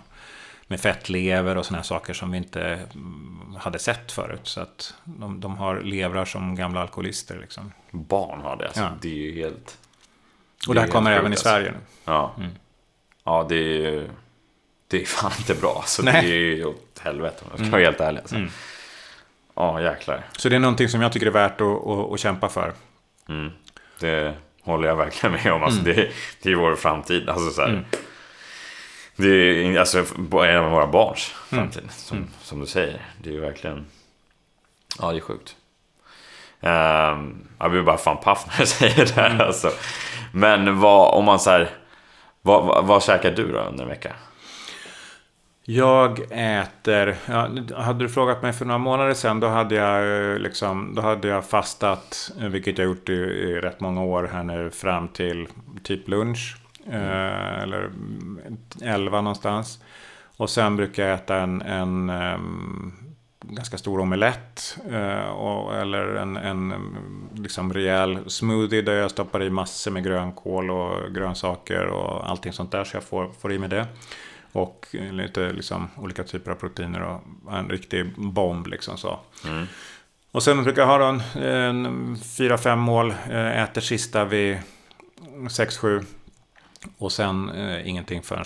med fettlever och sådana saker som vi inte mm, hade sett förut. Så att de, de har levrar som gamla alkoholister. Liksom. Barn har det, alltså. Ja. Det är ju helt... Och det här kommer även i Sverige nu. Ja. Mm. Ja, det är ju... Det är fan inte bra. Alltså, Nej. det är ju åt helvete om jag ska mm. vara helt ärlig. Alltså. Mm. Ja, jäklar. Så det är någonting som jag tycker är värt att, att, att kämpa för. Mm. Det håller jag verkligen med om. Alltså, mm. det, det är vår framtid. Alltså, så här, mm. Det är alltså, en av våra barns mm. framtid. Som, mm. som du säger. Det är ju verkligen... Ja, det är sjukt. Um, jag blir bara fan paff när jag säger det här. Mm. Alltså. Men vad, om man så här, vad, vad, vad käkar du då under en vecka? Jag äter, ja, hade du frågat mig för några månader sedan då hade jag, eh, liksom, då hade jag fastat, eh, vilket jag gjort i, i rätt många år här nu fram till typ lunch. Mm. Eh, eller 11 någonstans. Och sen brukar jag äta en, en um, ganska stor omelett. Uh, och, eller en, en liksom rejäl smoothie där jag stoppar i massor med grönkål och grönsaker och allting sånt där. Så jag får, får i mig det. Och lite liksom, olika typer av proteiner och en riktig bomb liksom så. Mm. Och sen brukar jag ha en, fyra, fem mål. Eh, äter sista vid sex, sju. Och sen eh, ingenting förrän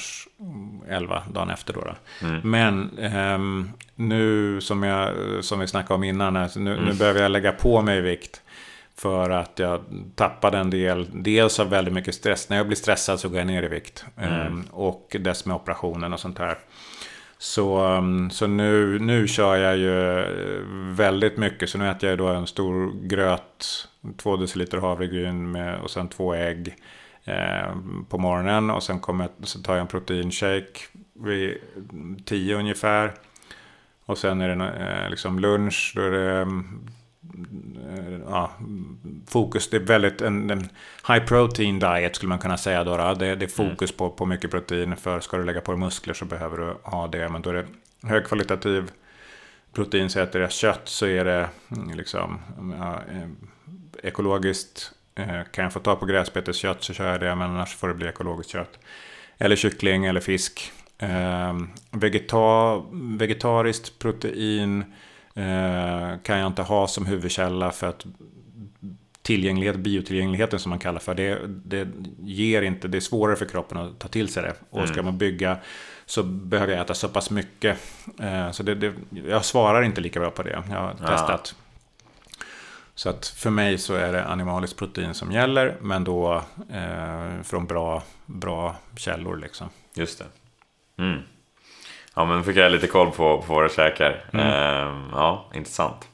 11 dagen efter då. då. Mm. Men eh, nu som, jag, som vi snackade om innan, alltså nu, mm. nu behöver jag lägga på mig vikt. För att jag tappade en del, dels av väldigt mycket stress. När jag blir stressad så går jag ner i vikt. Mm. Um, och dess med operationen och sånt här. Så, um, så nu, nu kör jag ju eh, väldigt mycket. Så nu äter jag då en stor gröt, två deciliter havregryn med, och sen två ägg eh, på morgonen. Och sen kommer jag, så tar jag en proteinshake vid tio ungefär. Och sen är det eh, liksom lunch. Då är det ja, fokus, det är väldigt en, en, high protein diet skulle man kunna säga då. då. Det, det, är fokus mm. på, på mycket protein. För ska du lägga på dig muskler så behöver du ha det. Men då är det högkvalitativ protein. Så äter jag kött så är det mm, liksom ja, eh, ekologiskt. Eh, kan jag få ta på gräsbeteskött så kör jag det. Men annars får det bli ekologiskt kött. Eller kyckling eller fisk. Eh, vegeta, vegetariskt protein kan jag inte ha som huvudkälla för att tillgänglighet, biotillgängligheten som man kallar för det, det ger inte, det är svårare för kroppen att ta till sig det. Och ska mm. man bygga så behöver jag äta så pass mycket. Eh, så det, det, jag svarar inte lika bra på det. Jag har testat. Så att för mig så är det animaliskt protein som gäller, men då eh, från bra, bra källor. Liksom. Just det. Mm. Ja men fick jag lite koll på, på våra käkar. Mm. Ehm, ja, intressant.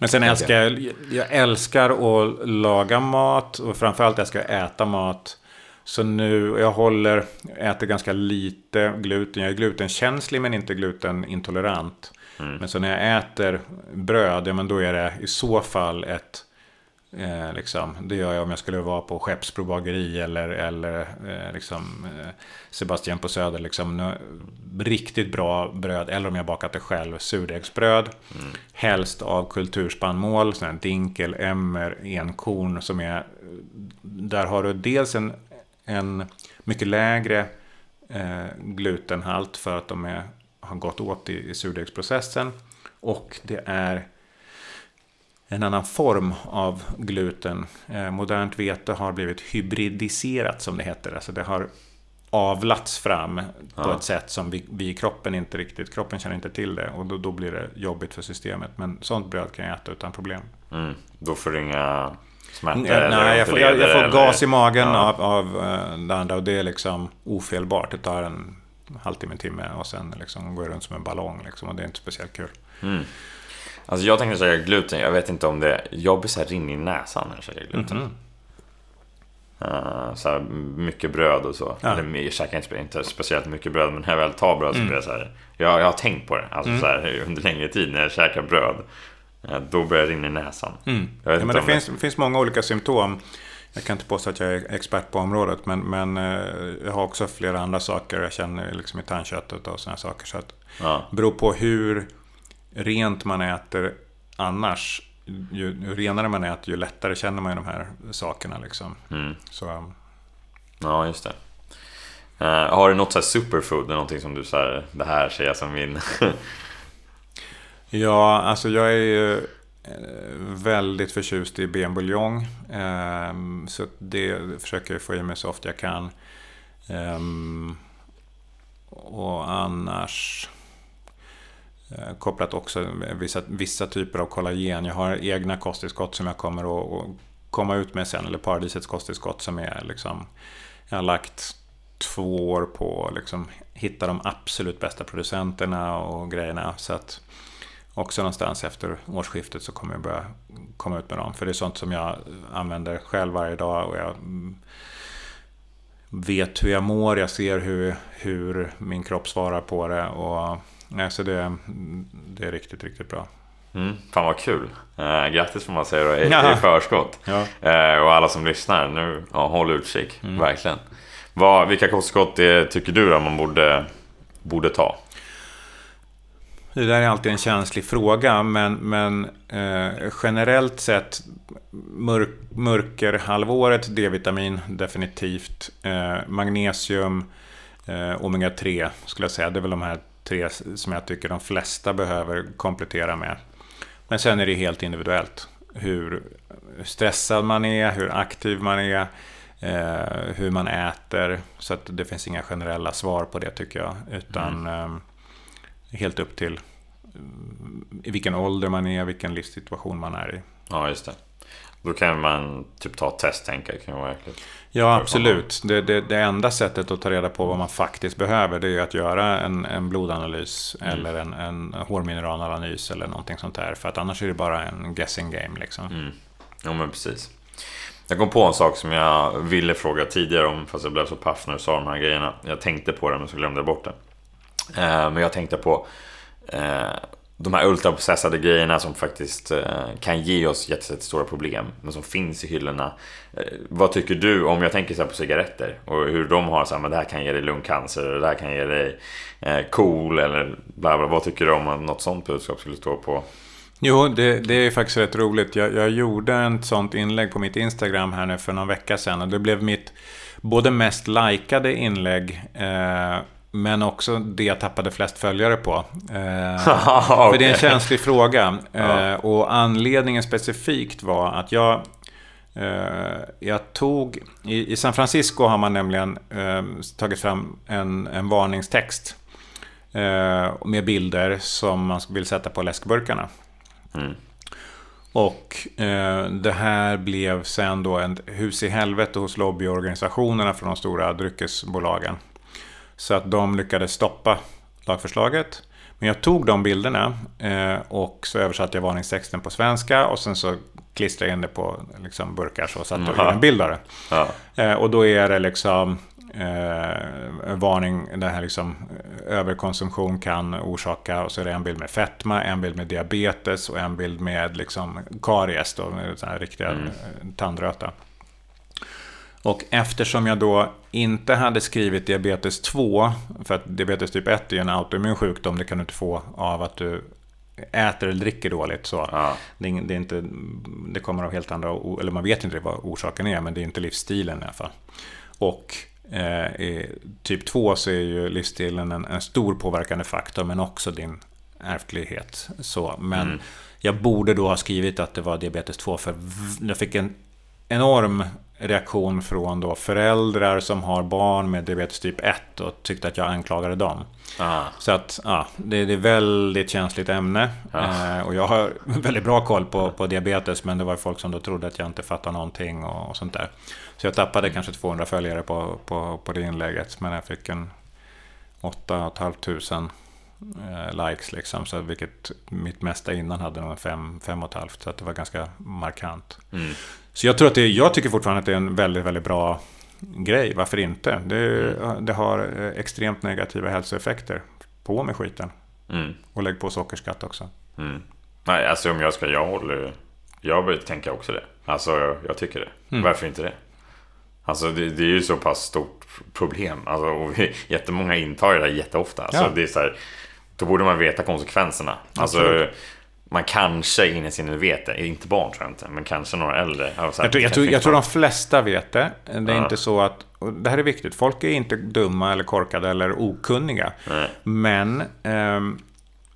Men sen älskar jag, jag älskar att laga mat och framförallt älskar jag att äta mat. Så nu, jag håller, äter ganska lite gluten. Jag är glutenkänslig men inte glutenintolerant. Mm. Men så när jag äter bröd, ja men då är det i så fall ett Eh, liksom. Det gör jag om jag skulle vara på Skeppsbro bageri eller, eller eh, liksom, eh, Sebastian på Söder. Liksom, riktigt bra bröd, eller om jag bakat det själv, surdegsbröd. Mm. Helst av kulturspannmål, sån dinkel, emmer, enkorn. Som är, där har du dels en, en mycket lägre eh, glutenhalt för att de är, har gått åt i, i surdegsprocessen. Och det är en annan form av gluten. Eh, modernt vete har blivit hybridiserat som det heter. Alltså det har avlats fram ja. på ett sätt som vi, vi i kroppen inte riktigt, kroppen känner inte till det och då, då blir det jobbigt för systemet. Men sånt bröd kan jag äta utan problem. Mm. Då får du inga smärtor? Nej, nej jag, får, jag, jag får gas i magen ja. av, av uh, det andra och det är liksom ofelbart. Det tar en halvtimme, en timme och sen liksom går jag runt som en ballong liksom, och det är inte speciellt kul. Mm. Alltså jag tänkte säga gluten, jag vet inte om det... Jag blir såhär rinnig i näsan när jag käkar gluten. Mm -hmm. uh, så här, mycket bröd och så. Ja. Eller jag käkar inte, inte speciellt mycket bröd, men när jag väl tar bröd så mm. blir det så här. Jag, jag har tänkt på det, alltså mm. så här, under längre tid när jag käkar bröd. eh, då börjar det rinna i näsan. Mm. Ja, men det, finns, det finns många olika symptom. Jag kan inte påstå att jag är expert på området, men, men eh, jag har också flera andra saker. Jag känner liksom i tandköttet och sådana saker. Så att, ja. beror på hur rent man äter annars. Ju, ju renare man äter, ju lättare känner man ju de här sakerna. Liksom. Mm. Så, ja, just det. Uh, har du något så superfood, någonting som du säger, det här ser jag som min... ja, alltså jag är ju Eh, väldigt förtjust i benbuljong. Ehm, så det försöker jag få i mig så ofta jag kan. Ehm, och annars Eh, kopplat också vissa, vissa typer av kollagen. Jag har egna kosttillskott som jag kommer att komma ut med sen. Eller paradisets kosttillskott som är liksom... Jag har lagt två år på att liksom hitta de absolut bästa producenterna och grejerna. Så att också någonstans efter årsskiftet så kommer jag börja komma ut med dem. För det är sånt som jag använder själv varje dag och jag vet hur jag mår, jag ser hur, hur min kropp svarar på det. Och, nej, så det, det är riktigt, riktigt bra. Mm, fan vad kul! Eh, grattis får man säga då, i, i förskott. Ja. Eh, och alla som lyssnar, nu, ja, håll utkik. Mm. Verkligen. Vad, vilka kosttillskott tycker du att man borde, borde ta? Det där är alltid en känslig fråga, men, men eh, generellt sett mörk, mörkerhalvåret, D-vitamin definitivt, eh, magnesium, eh, omega-3 skulle jag säga. Det är väl de här tre som jag tycker de flesta behöver komplettera med. Men sen är det helt individuellt. Hur stressad man är, hur aktiv man är, eh, hur man äter. Så att det finns inga generella svar på det tycker jag. Utan mm. Eh, helt upp till i vilken ålder man är, vilken livssituation man är i. Ja, just det. Då kan man typ ta test, jag. Kan vara verkligt. Ja, absolut. Det, det, det, enda sättet att ta reda på vad man faktiskt behöver, det är att göra en, en blodanalys mm. eller en, en hårmineralanalys eller någonting sånt där. För att annars är det bara en guessing game. Liksom. Mm. Ja, men precis. Jag kom på en sak som jag ville fråga tidigare om, fast jag blev så paff när du sa de här grejerna. Jag tänkte på det, men så glömde jag bort det. Eh, men jag tänkte på Eh, de här ultraprocessade grejerna som faktiskt eh, kan ge oss jättestora problem, men som finns i hyllorna. Eh, vad tycker du om, jag tänker så på cigaretter och hur de har så här, men det här kan ge dig lungcancer, det här kan ge dig eh, KOL eller bla bla. Vad tycker du om att något sånt budskap skulle stå på? Jo, det, det är faktiskt rätt roligt. Jag, jag gjorde ett sånt inlägg på mitt Instagram här nu för någon vecka sedan och det blev mitt både mest likade inlägg eh, men också det jag tappade flest följare på. Eh, okay. För det är en känslig fråga. Eh, och anledningen specifikt var att jag eh, jag tog... I, I, San Francisco har man nämligen eh, tagit fram en, en varningstext. Eh, med bilder som man vill sätta på läskburkarna. Mm. Och eh, det här blev sen då en hus i helvete hos lobbyorganisationerna från de stora dryckesbolagen. Så att de lyckades stoppa lagförslaget. Men jag tog de bilderna eh, och så översatte jag varningstexten på svenska och sen så klistrade jag in det på liksom, burkar så satt jag en bild av det. Ja. Eh, och då är det liksom eh, varning, den här liksom överkonsumtion kan orsaka, och så är det en bild med fetma, en bild med diabetes och en bild med liksom karies, då, med riktiga mm. tandröta. Och eftersom jag då inte hade skrivit diabetes 2, för att diabetes typ 1 är en autoimmun sjukdom, det kan du inte få av att du äter eller dricker dåligt. Så ja. det, det, är inte, det kommer av helt andra, eller man vet inte vad orsaken är, men det är inte livsstilen i alla fall. Och eh, typ 2 så är ju livsstilen en, en, stor påverkande faktor, men också din ärftlighet. Så, men mm. jag borde då ha skrivit att det var diabetes 2, för jag fick en enorm reaktion från då föräldrar som har barn med diabetes typ 1 och tyckte att jag anklagade dem. Ah. Så att ja, det, är ett väldigt känsligt ämne. Ah. Eh, och jag har väldigt bra koll på, på diabetes men det var folk som då trodde att jag inte fattar någonting och, och sånt där. Så jag tappade kanske 200 följare på, på, på det inlägget men jag fick en 8 500 eh, likes liksom. Så vilket mitt mesta innan hade nog 5 5,5 så att det var ganska markant. Mm. Så jag tror att det, jag tycker fortfarande att det är en väldigt, väldigt bra grej. Varför inte? Det, mm. det har eh, extremt negativa hälsoeffekter. På med skiten. Mm. Och lägg på sockerskatt också. Mm. Nej, alltså om jag ska, jag håller Jag tänker också det. Alltså jag tycker det. Mm. Varför inte det? Alltså det, det, är ju så pass stort problem. Alltså, och vi, jättemånga intar det jätteofta. Alltså, ja. det är så här, då borde man veta konsekvenserna. Alltså, man kanske innerst inne vet det. Inte barn tror jag inte, men kanske några äldre. Alltså, jag, tror, jag, tror, jag tror de flesta vet det. Det är ja. inte så att... det här är viktigt. Folk är inte dumma eller korkade eller okunniga. Nej. Men eh,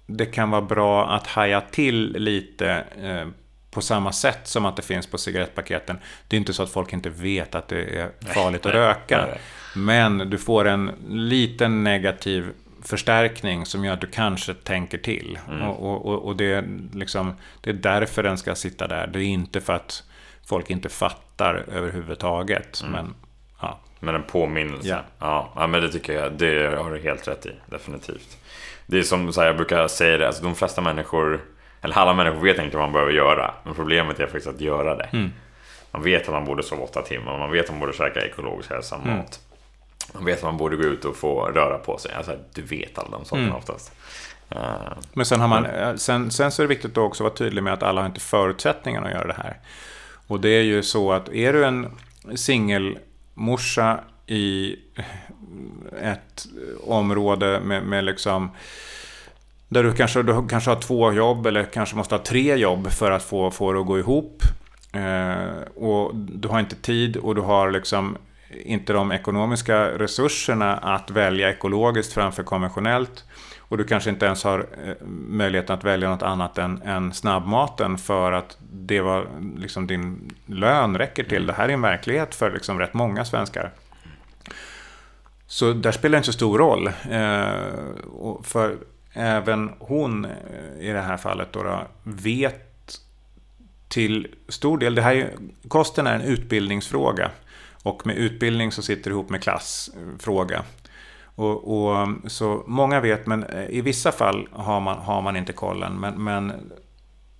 det kan vara bra att haja till lite eh, på samma sätt som att det finns på cigarettpaketen. Det är inte så att folk inte vet att det är farligt nej, att röka. Nej, men du får en liten negativ förstärkning som gör att du kanske tänker till. Mm. Och, och, och det, är liksom, det är därför den ska sitta där. Det är inte för att folk inte fattar överhuvudtaget. Mm. Men, ja. men en påminnelse. Ja. ja. Ja, men det tycker jag. Det har du helt rätt i. Definitivt. Det är som så här, jag brukar säga det. Alltså, de flesta människor, eller alla människor vet inte vad man behöver göra. Men problemet är faktiskt att göra det. Mm. Man vet att man borde sova åtta timmar. Man vet att man borde käka ekologisk hälsam mm. mat. Man vet att man borde gå ut och få röra på sig. Alltså, du vet alla de sakerna mm. oftast. Uh, men sen, har man. Eh, sen, sen så är det viktigt att också vara tydlig med att alla har inte förutsättningarna att göra det här. Och det är ju så att är du en singelmorsa i ett område med, med liksom där du kanske, du kanske har två jobb eller kanske måste ha tre jobb för att få, få det att gå ihop. Eh, och du har inte tid och du har liksom inte de ekonomiska resurserna att välja ekologiskt framför konventionellt. Och du kanske inte ens har eh, möjligheten att välja något annat än, än snabbmaten för att det var liksom din lön räcker till. Det här är en verklighet för liksom rätt många svenskar. Så där spelar det inte så stor roll. Eh, för även hon eh, i det här fallet då, då vet till stor del, det här är, kosten är en utbildningsfråga. Och med utbildning så sitter det ihop med klassfråga. Och, och, så många vet, men eh, i vissa fall har man, har man inte kollen. Men, men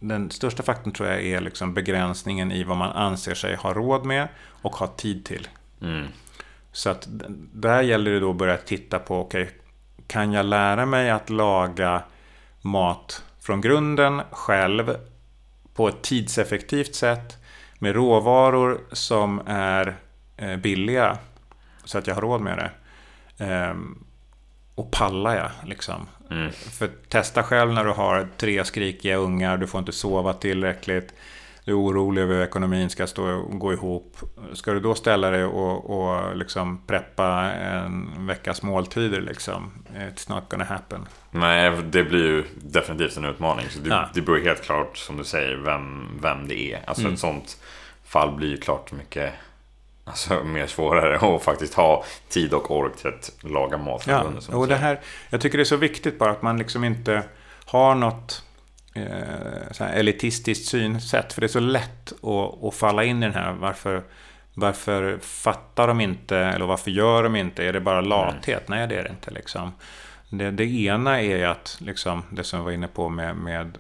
den största faktorn tror jag är liksom begränsningen i vad man anser sig ha råd med och ha tid till. Mm. Så att där gäller det då att börja titta på, okej, okay, kan jag lära mig att laga mat från grunden själv på ett tidseffektivt sätt med råvaror som är billiga så att jag har råd med det. Ehm, och pallar jag liksom. Mm. För testa själv när du har tre skrikiga ungar, du får inte sova tillräckligt. Du är orolig över hur ekonomin ska stå och gå ihop. Ska du då ställa dig och, och liksom preppa en veckas måltider liksom? It's not gonna happen. Nej, det blir ju definitivt en utmaning. Så det, ja. det beror helt klart, som du säger, vem, vem det är. Alltså mm. ett sånt fall blir ju klart mycket Alltså mer svårare att faktiskt ha tid och ork till att laga mat. Ja, och det här, jag tycker det är så viktigt bara att man liksom inte har något eh, elitistiskt synsätt. För det är så lätt att, att falla in i den här. Varför, varför fattar de inte? Eller varför gör de inte? Är det bara lathet? Mm. Nej, det är det inte. Liksom. Det, det ena är att, liksom, det som jag var inne på med, med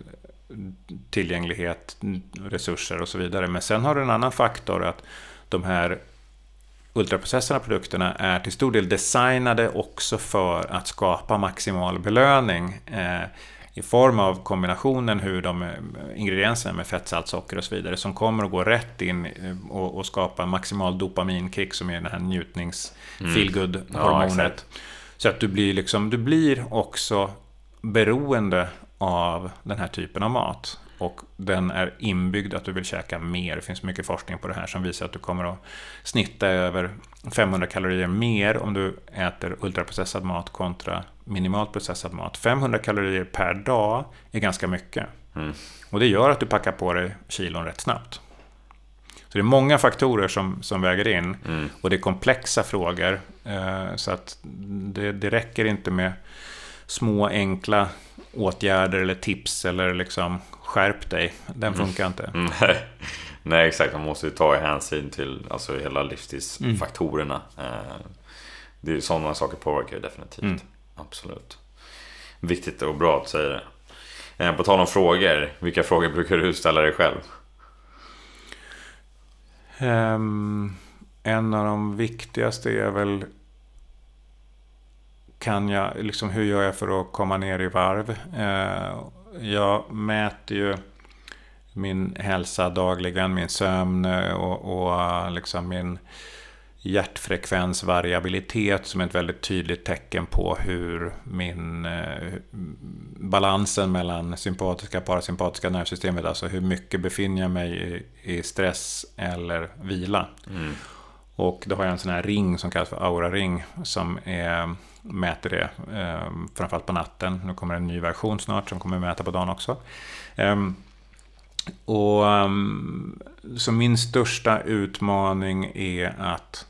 tillgänglighet, resurser och så vidare. Men sen har du en annan faktor att de här ultraprocesserade produkterna är till stor del designade också för att skapa maximal belöning. Eh, i form av kombinationen hur de eh, ingredienserna med fett, salt, socker och så vidare som kommer att gå rätt in eh, och, och skapa maximal dopaminkick som är den här njutnings mm. hormonet. Ja, så att du blir, liksom, du blir också beroende av den här typen av mat. Och den är inbyggd att du vill käka mer. Det finns mycket forskning på det här som visar att du kommer att snitta över 500 kalorier mer om du äter ultraprocessad mat kontra minimalt processad mat. 500 kalorier per dag är ganska mycket. Mm. Och det gör att du packar på dig kilon rätt snabbt. Så det är många faktorer som, som väger in. Mm. Och det är komplexa frågor. Eh, så att det, det räcker inte med små enkla åtgärder eller tips eller liksom skärp dig. Den mm. funkar inte. Mm. Nej, exakt. Man måste ju ta hänsyn till alltså, hela livsstilsfaktorerna. Mm. Eh, det är sådana saker påverkar ju definitivt. Mm. Absolut. Viktigt och bra att säga det. Eh, på tal om frågor, vilka frågor brukar du ställa dig själv? Um, en av de viktigaste är väl kan jag, liksom, hur gör jag för att komma ner i varv? Uh, jag mäter ju min hälsa dagligen, min sömn och, och liksom min hjärtfrekvensvariabilitet som är ett väldigt tydligt tecken på hur min eh, balansen mellan sympatiska och parasympatiska nervsystemet, alltså hur mycket befinner jag mig i, i stress eller vila. Mm. Och då har jag en sån här ring som kallas för Aura-ring som är, mäter det, eh, framförallt på natten. Nu kommer en ny version snart som kommer mäta på dagen också. Ehm, och ehm, Så min största utmaning är att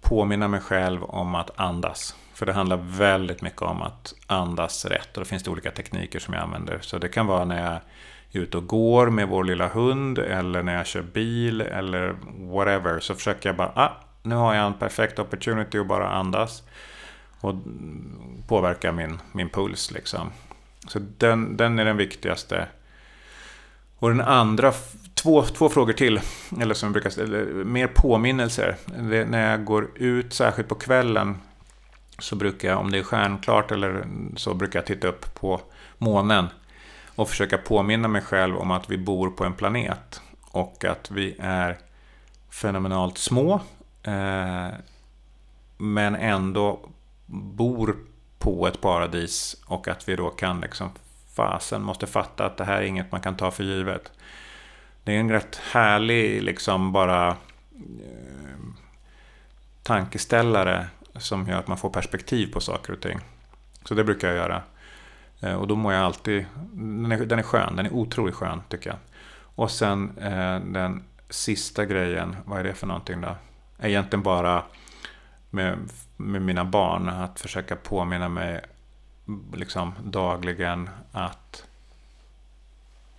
påminna mig själv om att andas. För det handlar väldigt mycket om att andas rätt. Och då finns det olika tekniker som jag använder. Så det kan vara när jag är ute och går med vår lilla hund eller när jag kör bil eller whatever. Så försöker jag bara, ah, nu har jag en perfekt opportunity att bara andas. Och påverka min, min puls liksom. Så den, den är den viktigaste. Och den andra två, två frågor till, eller som brukar säga, mer påminnelser. Det, när jag går ut, särskilt på kvällen, så brukar jag, om det är stjärnklart eller så, brukar jag titta upp på månen och försöka påminna mig själv om att vi bor på en planet och att vi är fenomenalt små, eh, men ändå bor på ett paradis och att vi då kan liksom fasen måste fatta att det här är inget man kan ta för givet. Det är en rätt härlig liksom bara eh, tankeställare som gör att man får perspektiv på saker och ting. Så det brukar jag göra. Eh, och då mår jag alltid... Den är, den är skön, den är otroligt skön tycker jag. Och sen eh, den sista grejen, vad är det för någonting då? Egentligen bara med, med mina barn, att försöka påminna mig liksom dagligen att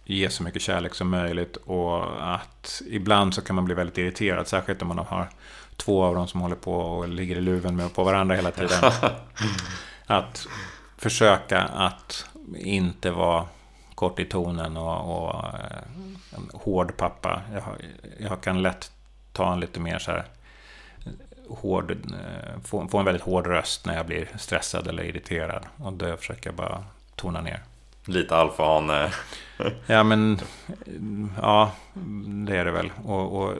ge så mycket kärlek som möjligt och att ibland så kan man bli väldigt irriterad, särskilt om man har två av dem som håller på och ligger i luven med på varandra hela tiden. att försöka att inte vara kort i tonen och, och eh, en hård pappa. Jag, jag, kan lätt ta en lite mer så här hård, eh, få, få en väldigt hård röst när jag blir stressad eller irriterad. Och det försöker jag bara tona ner. Lite alfahane. ja, men ja, det är det väl. Och, och,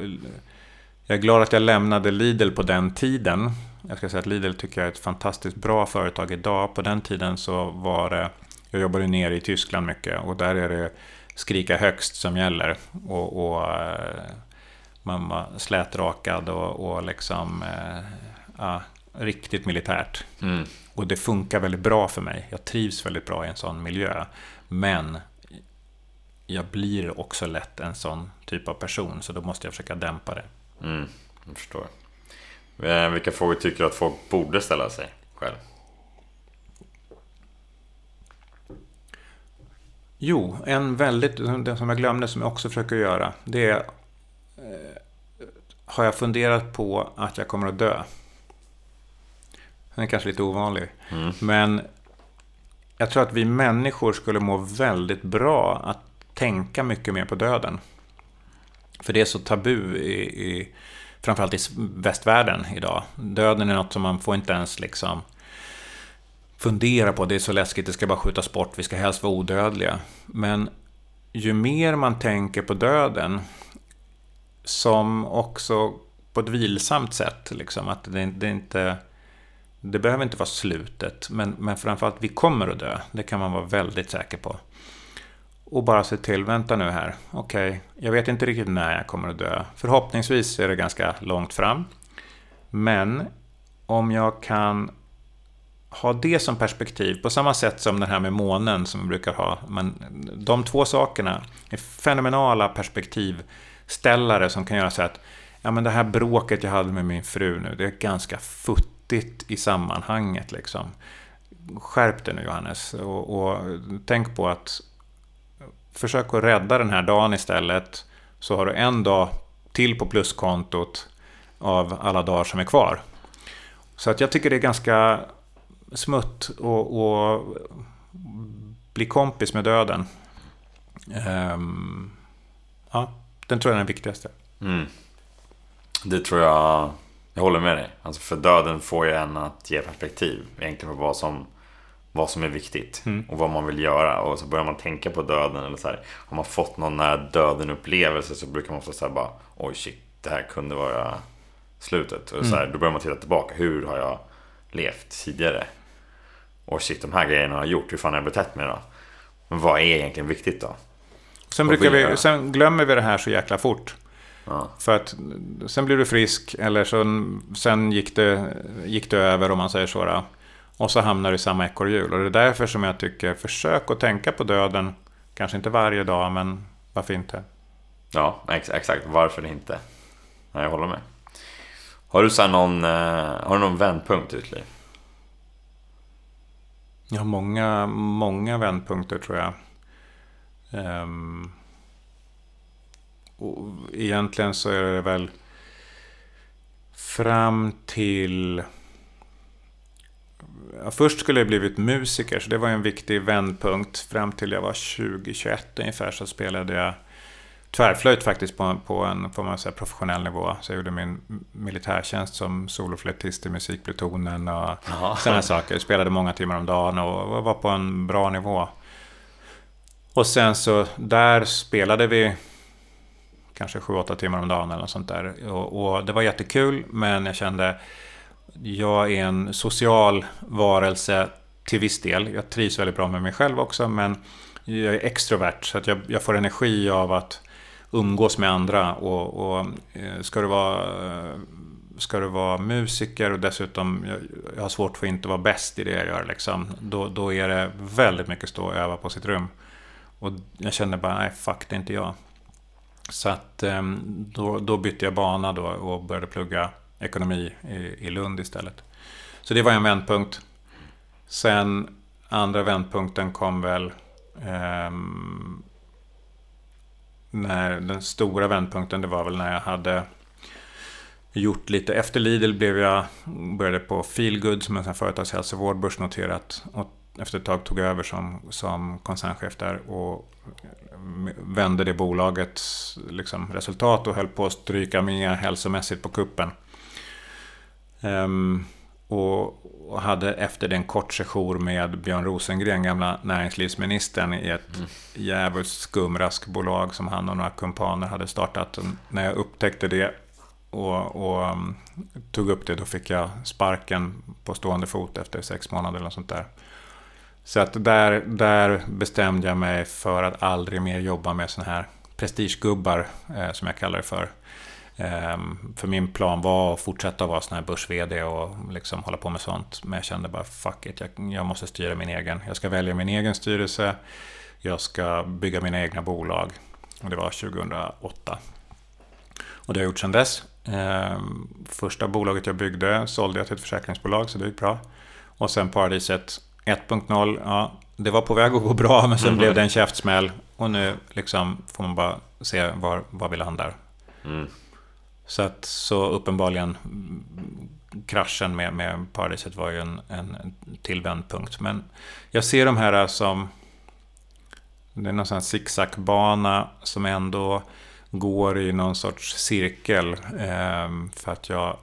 jag är glad att jag lämnade Lidl på den tiden. Jag ska säga att Lidl tycker jag är ett fantastiskt bra företag idag. På den tiden så var det, jag jobbade nere i Tyskland mycket och där är det skrika högst som gäller. Och, och eh, man var slätrakad och, och liksom eh, ja, riktigt militärt. Mm. Och det funkar väldigt bra för mig. Jag trivs väldigt bra i en sån miljö. Men jag blir också lätt en sån typ av person, så då måste jag försöka dämpa det. Mm, jag förstår. Eh, vilka frågor tycker du att folk borde ställa sig själv? Jo, en väldigt, den som jag glömde som jag också försöker göra, det är Har jag funderat på att jag kommer att dö? Den är kanske lite ovanlig. Mm. Men jag tror att vi människor skulle må väldigt bra att tänka mycket mer på döden. För det är så tabu i, i framförallt i västvärlden idag. Döden är något som man får inte ens liksom fundera på. Det är så läskigt, det ska bara skjutas bort, vi ska helst vara odödliga. Men ju mer man tänker på döden, som också på ett vilsamt sätt, liksom, att det, det inte det behöver inte vara slutet, men, men framförallt vi kommer att dö. Det kan man vara väldigt säker på. Och bara se till, vänta nu här, okej, okay, jag vet inte riktigt när jag kommer att dö. Förhoppningsvis är det ganska långt fram. Men om jag kan ha det som perspektiv, på samma sätt som den här med månen som vi brukar ha. Men de två sakerna är fenomenala Ställare som kan göra så att ja, men det här bråket jag hade med min fru nu, det är ganska futtigt i sammanhanget. Liksom. Skärp dig nu Johannes och, och tänk på att försök att rädda den här dagen istället. Så har du en dag till på pluskontot av alla dagar som är kvar. Så att jag tycker det är ganska smutt att bli kompis med döden. Um, ja, den tror jag är den viktigaste. Mm. Det tror jag jag håller med dig. Alltså för döden får ju en att ge perspektiv egentligen på vad som, vad som är viktigt Mm. och vad man vill göra. Och så börjar man tänka på döden. Eller så här, har man fått någon nära döden upplevelse så brukar man ofta säga bara oj shit, det här kunde vara slutet. Och så här, Då börjar man titta tillbaka. Hur har jag levt tidigare? Och shit, de här grejerna har jag gjort. Hur fan har jag betett mig då? Men vad är egentligen viktigt då? Sen, brukar vi, sen glömmer vi det här så jäkla fort. Ja. För att sen blir du frisk eller så, sen gick det, gick det över om man säger så. Då. Och så hamnar du i samma ekorrhjul. Och det är därför som jag tycker, försök att tänka på döden. Kanske inte varje dag, men varför inte? Ja, ex exakt. Varför inte? Ja, jag håller med. Har du så någon, eh, har du någon vändpunkt i ditt liv? Jag har många, många vändpunkter tror jag. Ehm, och egentligen så är det väl fram till... Ja, först skulle jag blivit musiker, så det var en viktig vändpunkt. Fram till jag var 20-21 ungefär så spelade jag tvärflöjt faktiskt på, på en får man säga, professionell nivå. Så jag gjorde min militärtjänst som soloflöjtist i musikplutonen och sådana saker. Jag spelade många timmar om dagen och var på en bra nivå. Och sen så där spelade vi kanske 7-8 timmar om dagen eller något sånt där. Och, och det var jättekul men jag kände jag är en social varelse till viss del. Jag trivs väldigt bra med mig själv också men jag är extrovert så att jag, jag får energi av att umgås med andra. Och, och eh, ska du vara ska du vara musiker och dessutom jag, jag har svårt för att inte vara bäst i det jag gör. Liksom, då, då är det väldigt mycket stå och öva på sitt rum. Och jag kände bara, nej fuck det är inte jag. Så att ehm, då, då bytte jag bana då och började plugga ekonomi i, i Lund istället. Så det var en vändpunkt. Sen andra vändpunkten kom väl eh, när den stora vändpunkten det var väl när jag hade gjort lite efter Lidl blev jag började på Feelgood som en företagshälsovård börsnoterat och efter ett tag tog över som, som koncernchef där och vände det bolagets liksom, resultat och höll på att stryka med hälsomässigt på kuppen. Ehm, och, och hade efter det en kort session med Björn Rosengren, gamla näringslivsministern, i ett mm. jävligt skumraskbolag som han och några kumpaner hade startat. Och när jag upptäckte det och, och um, tog upp det, då fick jag sparken på stående fot efter sex månader eller något sånt där. Så att där, där bestämde jag mig för att aldrig mer jobba med sådana här prestigegubbar, eh, som jag kallar det för. Um, för min plan var att fortsätta vara sån här börs-VD och liksom hålla på med sånt. Men jag kände bara fuck it, jag, jag måste styra min egen. Jag ska välja min egen styrelse. Jag ska bygga mina egna bolag. Och det var 2008. Och det har jag gjort sedan dess. Um, första bolaget jag byggde sålde jag till ett försäkringsbolag, så det gick bra. Och sen Paradiset 1.0, ja, det var på väg att gå bra, men sen Mm. blev det en käftsmäll. Och nu liksom får man bara se var, var vi landar. Mm. Så att så uppenbarligen kraschen med, med Paradiset var ju en, en till vändpunkt. Men jag ser de här som... Det är någon sån här zigzagbana som ändå går i någon sorts cirkel. Eh, för att jag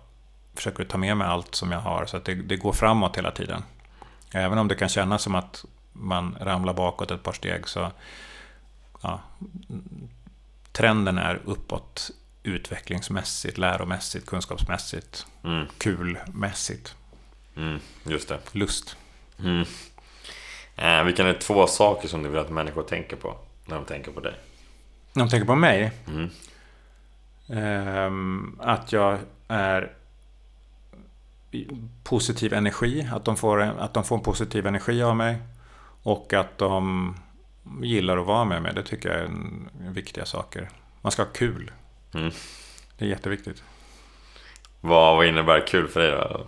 försöker ta med mig allt som jag har. Så att det, det går framåt hela tiden. Även om det kan kännas som att man ramlar bakåt ett par steg så... Ja, trenden är uppåt utvecklingsmässigt, läromässigt, kunskapsmässigt, Mm. kulmässigt, Mm. Just det. lust. Mm. Eh, vilka är två saker som du vill att människor tänker på när de tänker på dig? Om de tänker på mig, Mm. ehm, att jag är positiv energi, att de, får, att de får en positiv energi av mig och att de gillar att vara med mig. Det tycker jag är en, viktiga saker. Man ska ha kul. Mm. Det är jätteviktigt. Vad, vad innebär kul för dig då?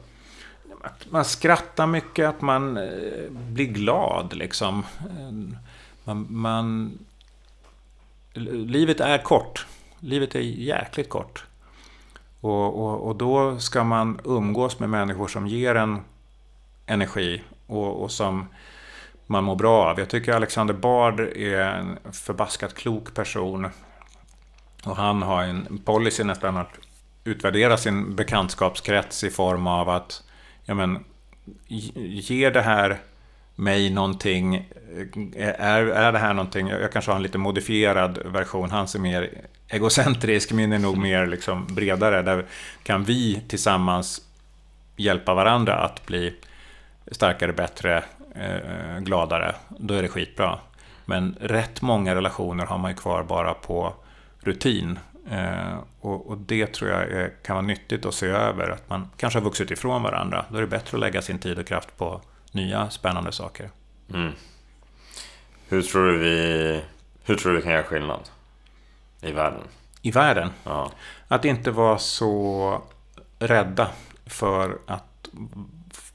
Att man skrattar mycket, att man eh, blir glad liksom. Man, man, livet är kort. Livet är jäkligt kort. Och, och, och då ska man umgås med människor som ger en energi och, och som man mår bra av. Jag tycker Alexander Bard är en förbaskat klok person. Och han har en policy nästan att utvärdera sin bekantskapskrets i form av att ja, men, ge det här mig någonting. Är, är det här någonting, jag kanske har en lite modifierad version, hans är mer egocentrisk, min är nog mer liksom bredare. Där kan vi tillsammans hjälpa varandra att bli starkare, bättre, eh, gladare. Då är det skitbra. Men rätt många relationer har man ju kvar bara på rutin. Eh, och, och, det tror jag är, kan vara nyttigt att se över. Att man kanske har vuxit ifrån varandra. Då är det bättre att lägga sin tid och kraft på nya spännande saker. Mm. Hur tror du vi hur tror du vi kan göra skillnad i världen? I världen? Ja. Att inte vara så rädda för att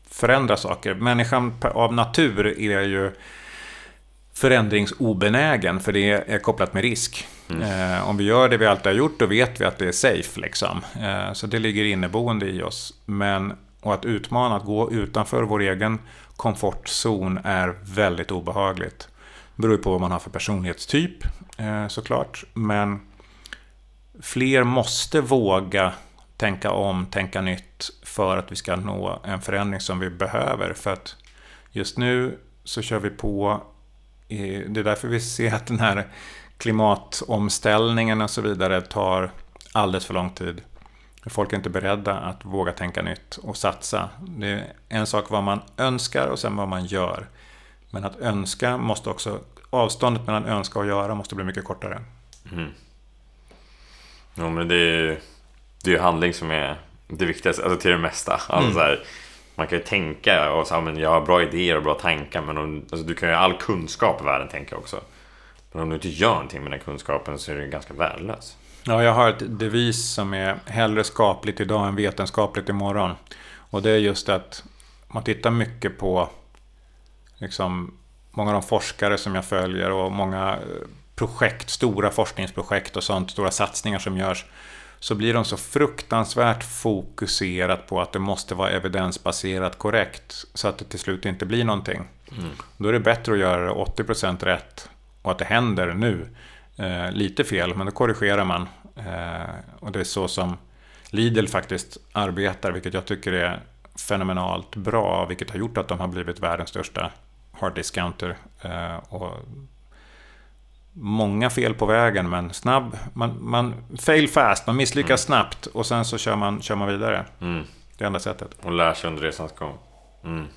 förändra saker. Människan av natur är ju förändringsobenägen, för det är kopplat med risk. Mm. Eh, om vi gör det vi alltid har gjort, då vet vi att det är safe. Liksom. Eh, så det ligger inneboende i oss. Men och att utmana, att gå utanför vår egen komfortzon är väldigt obehagligt. Det beror på vad man har för personlighetstyp eh, såklart. Men fler måste våga tänka om, tänka nytt för att vi ska nå en förändring som vi behöver. För att just nu så kör vi på, det är därför vi ser att den här klimatomställningen och så vidare tar alldeles för lång tid. Folk är inte beredda att våga tänka nytt och satsa. Det är en sak vad man önskar och sen vad man gör. Men att önska måste också, avståndet mellan önska och göra måste bli mycket kortare. Mm. Ja, men det är ju handling som är det viktigaste, alltså till det mesta. Alltså mm. här, man kan ju tänka och säga men jag har bra idéer och bra tankar men om, alltså, du kan ju all kunskap i världen tänka också. Men om du inte gör någonting med den kunskapen så är det ganska värdelös. Ja, jag har ett devis som är hellre skapligt idag än vetenskapligt imorgon. Och det är just att man tittar mycket på liksom, många av de forskare som jag följer och många eh, projekt, stora forskningsprojekt och sånt, stora satsningar som görs. Så blir de så fruktansvärt fokuserat på att det måste vara evidensbaserat korrekt. Så att det till slut inte blir någonting. Mm. Då är det bättre att göra det 80% rätt och att det händer nu eh, lite fel, men då korrigerar man. Eh, och det är så som Lidl faktiskt arbetar, vilket jag tycker är fenomenalt bra, vilket har gjort att de har blivit världens största hard discounter. Eh, och många fel på vägen, men snabb. Man, man fail fast, man misslyckas mm. snabbt och sen så kör man, kör man vidare. Mm. Det enda sättet. Och lär sig under resans gång. Mm.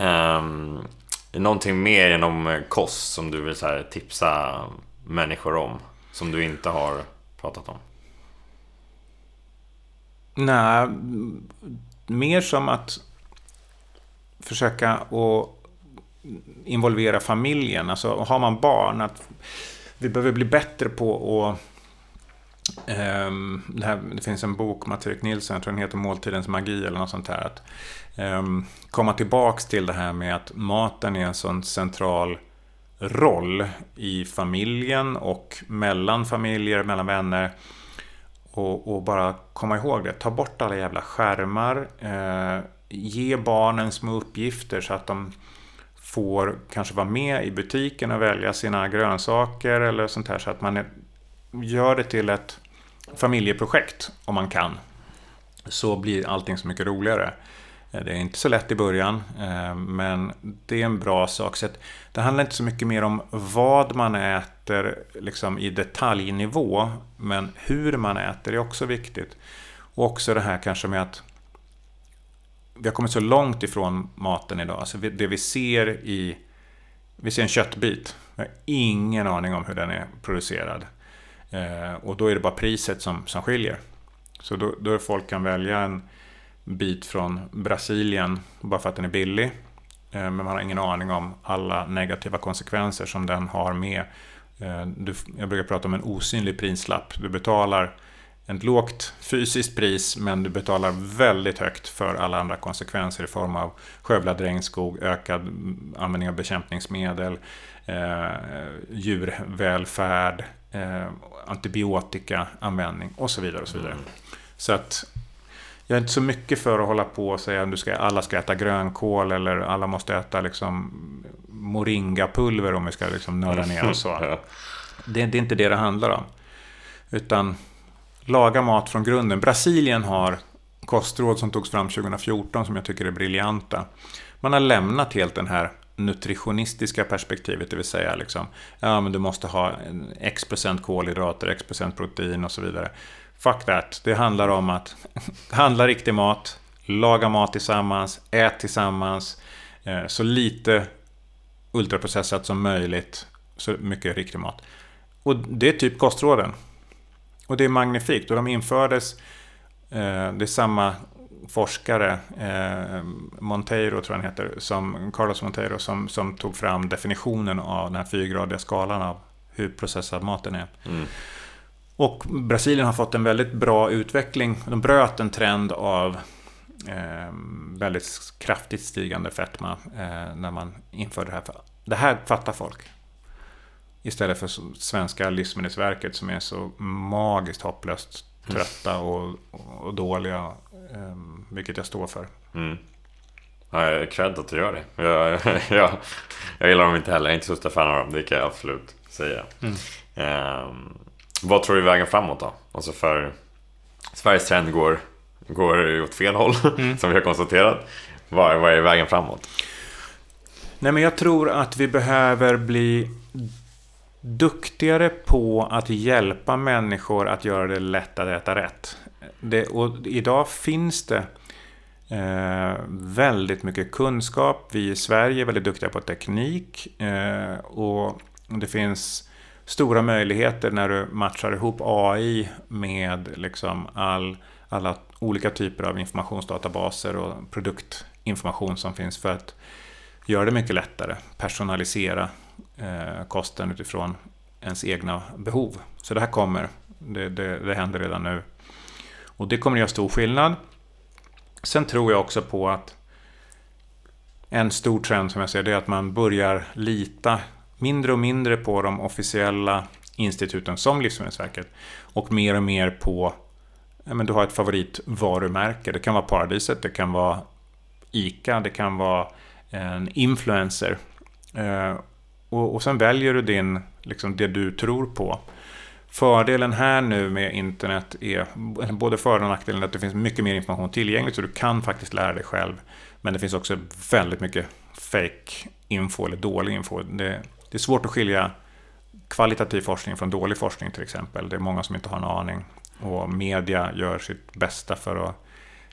Um, någonting mer genom eh, kost som du vill så här, tipsa människor om? Som du inte har pratat om? Nej, mer som att försöka att involvera familjen. Alltså har man barn, att vi behöver bli bättre på att Um, det, här, det, finns en bok, Mats-Erik Nilsson, jag tror den heter Måltidens magi eller något sånt här. Att um, komma tillbaks till det här med att maten är en sån central roll i familjen och mellan familjer, mellan vänner. Och, och bara komma ihåg det, ta bort alla jävla skärmar. Uh, ge barnen små uppgifter så att de får kanske vara med i butiken och välja sina grönsaker eller sånt här så att man är, gör det till ett familjeprojekt om man kan. Så blir allting så mycket roligare. Eh, det är inte så lätt i början, eh, men det är en bra sak. Så det handlar inte så mycket mer om vad man äter liksom i detaljnivå, men hur man äter är också viktigt. Och också det här kanske med att vi har kommit så långt ifrån maten idag. Alltså det vi ser i... Vi ser en köttbit. Vi har ingen aning om hur den är producerad. Eh, och då är det bara priset som, som skiljer. Så då, då folk kan välja en bit från Brasilien bara för att den är billig. Eh, men man har ingen aning om alla negativa konsekvenser som den har med. Eh, du, jag brukar prata om en osynlig prislapp. Du betalar ett lågt fysiskt pris men du betalar väldigt högt för alla andra konsekvenser i form av skövlad regnskog, ökad användning av bekämpningsmedel, eh, djurvälfärd, eh, antibiotikaanvändning och så vidare. Och så vidare. Mm. Så att jag är inte så mycket för att hålla på och säga att alla ska äta grönkål eller alla måste äta liksom moringapulver om vi ska liksom nörda ner och så. Det, det är inte det det handlar om. Utan laga mat från grunden. Brasilien har kostråd som togs fram 2014 som jag tycker är briljanta. Man har lämnat helt den här nutritionistiska perspektivet, det vill säga liksom, ja men du måste ha x procent kolhydrater, x procent protein och så vidare. Fuck that. Det handlar om att handla riktig mat, laga mat tillsammans, ät tillsammans, eh, så lite ultraprocessat som möjligt, så mycket riktig mat. Och det är typ kostråden. Och det är magnifikt. Och de infördes, eh, det är samma forskare, eh, Monteiro tror jag han heter, som, Carlos Monteiro, som, som tog fram definitionen av den här fyrgradiga skalan av hur processad maten är. Mm. Och Brasilien har fått en väldigt bra utveckling. De bröt en trend av eh, väldigt kraftigt stigande fetma eh, när man införde det här. Det här fattar folk. Istället för svenska Livsmedelsverket som är så magiskt hopplöst trötta och, och dåliga. Eh, vilket jag står för. Mm. Ja, cred att du gör det. Jag, jag, jag gillar dem inte heller. Jag är inte så största fan av dem. Det kan jag absolut säga. Mm. Um, vad tror du är vägen framåt då? Alltså för Sveriges trend går, går åt fel håll, mm. som vi har konstaterat. Vad, vad är vägen framåt? Nej, men jag tror att vi behöver bli duktigare på att hjälpa människor att göra det lätt att äta rätt. Det, och idag finns det eh, väldigt mycket kunskap. Vi i Sverige är väldigt duktiga på teknik. Eh, och det finns stora möjligheter när du matchar ihop AI med liksom all, alla olika typer av informationsdatabaser och produktinformation som finns för att göra det mycket lättare. Personalisera eh, kosten utifrån ens egna behov. Så det här kommer. Det, det, det händer redan nu. Och det kommer att göra stor skillnad. Sen tror jag också på att en stor trend som jag ser det är att man börjar lita mindre och mindre på de officiella instituten som Livsmedelsverket och mer och mer på ja, men du har ett favoritvarumärke. Det kan vara Paradiset, det kan vara ICA, det kan vara en influencer. Eh, och, och sen väljer du din, liksom det du tror på. Fördelen här nu med internet är både för och nackdelen att det finns mycket mer information tillgängligt så du kan faktiskt lära dig själv. Men det finns också väldigt mycket fake info eller dålig info. Det, det är svårt att skilja kvalitativ forskning från dålig forskning till exempel. Det är många som inte har en aning. Och media gör sitt bästa för att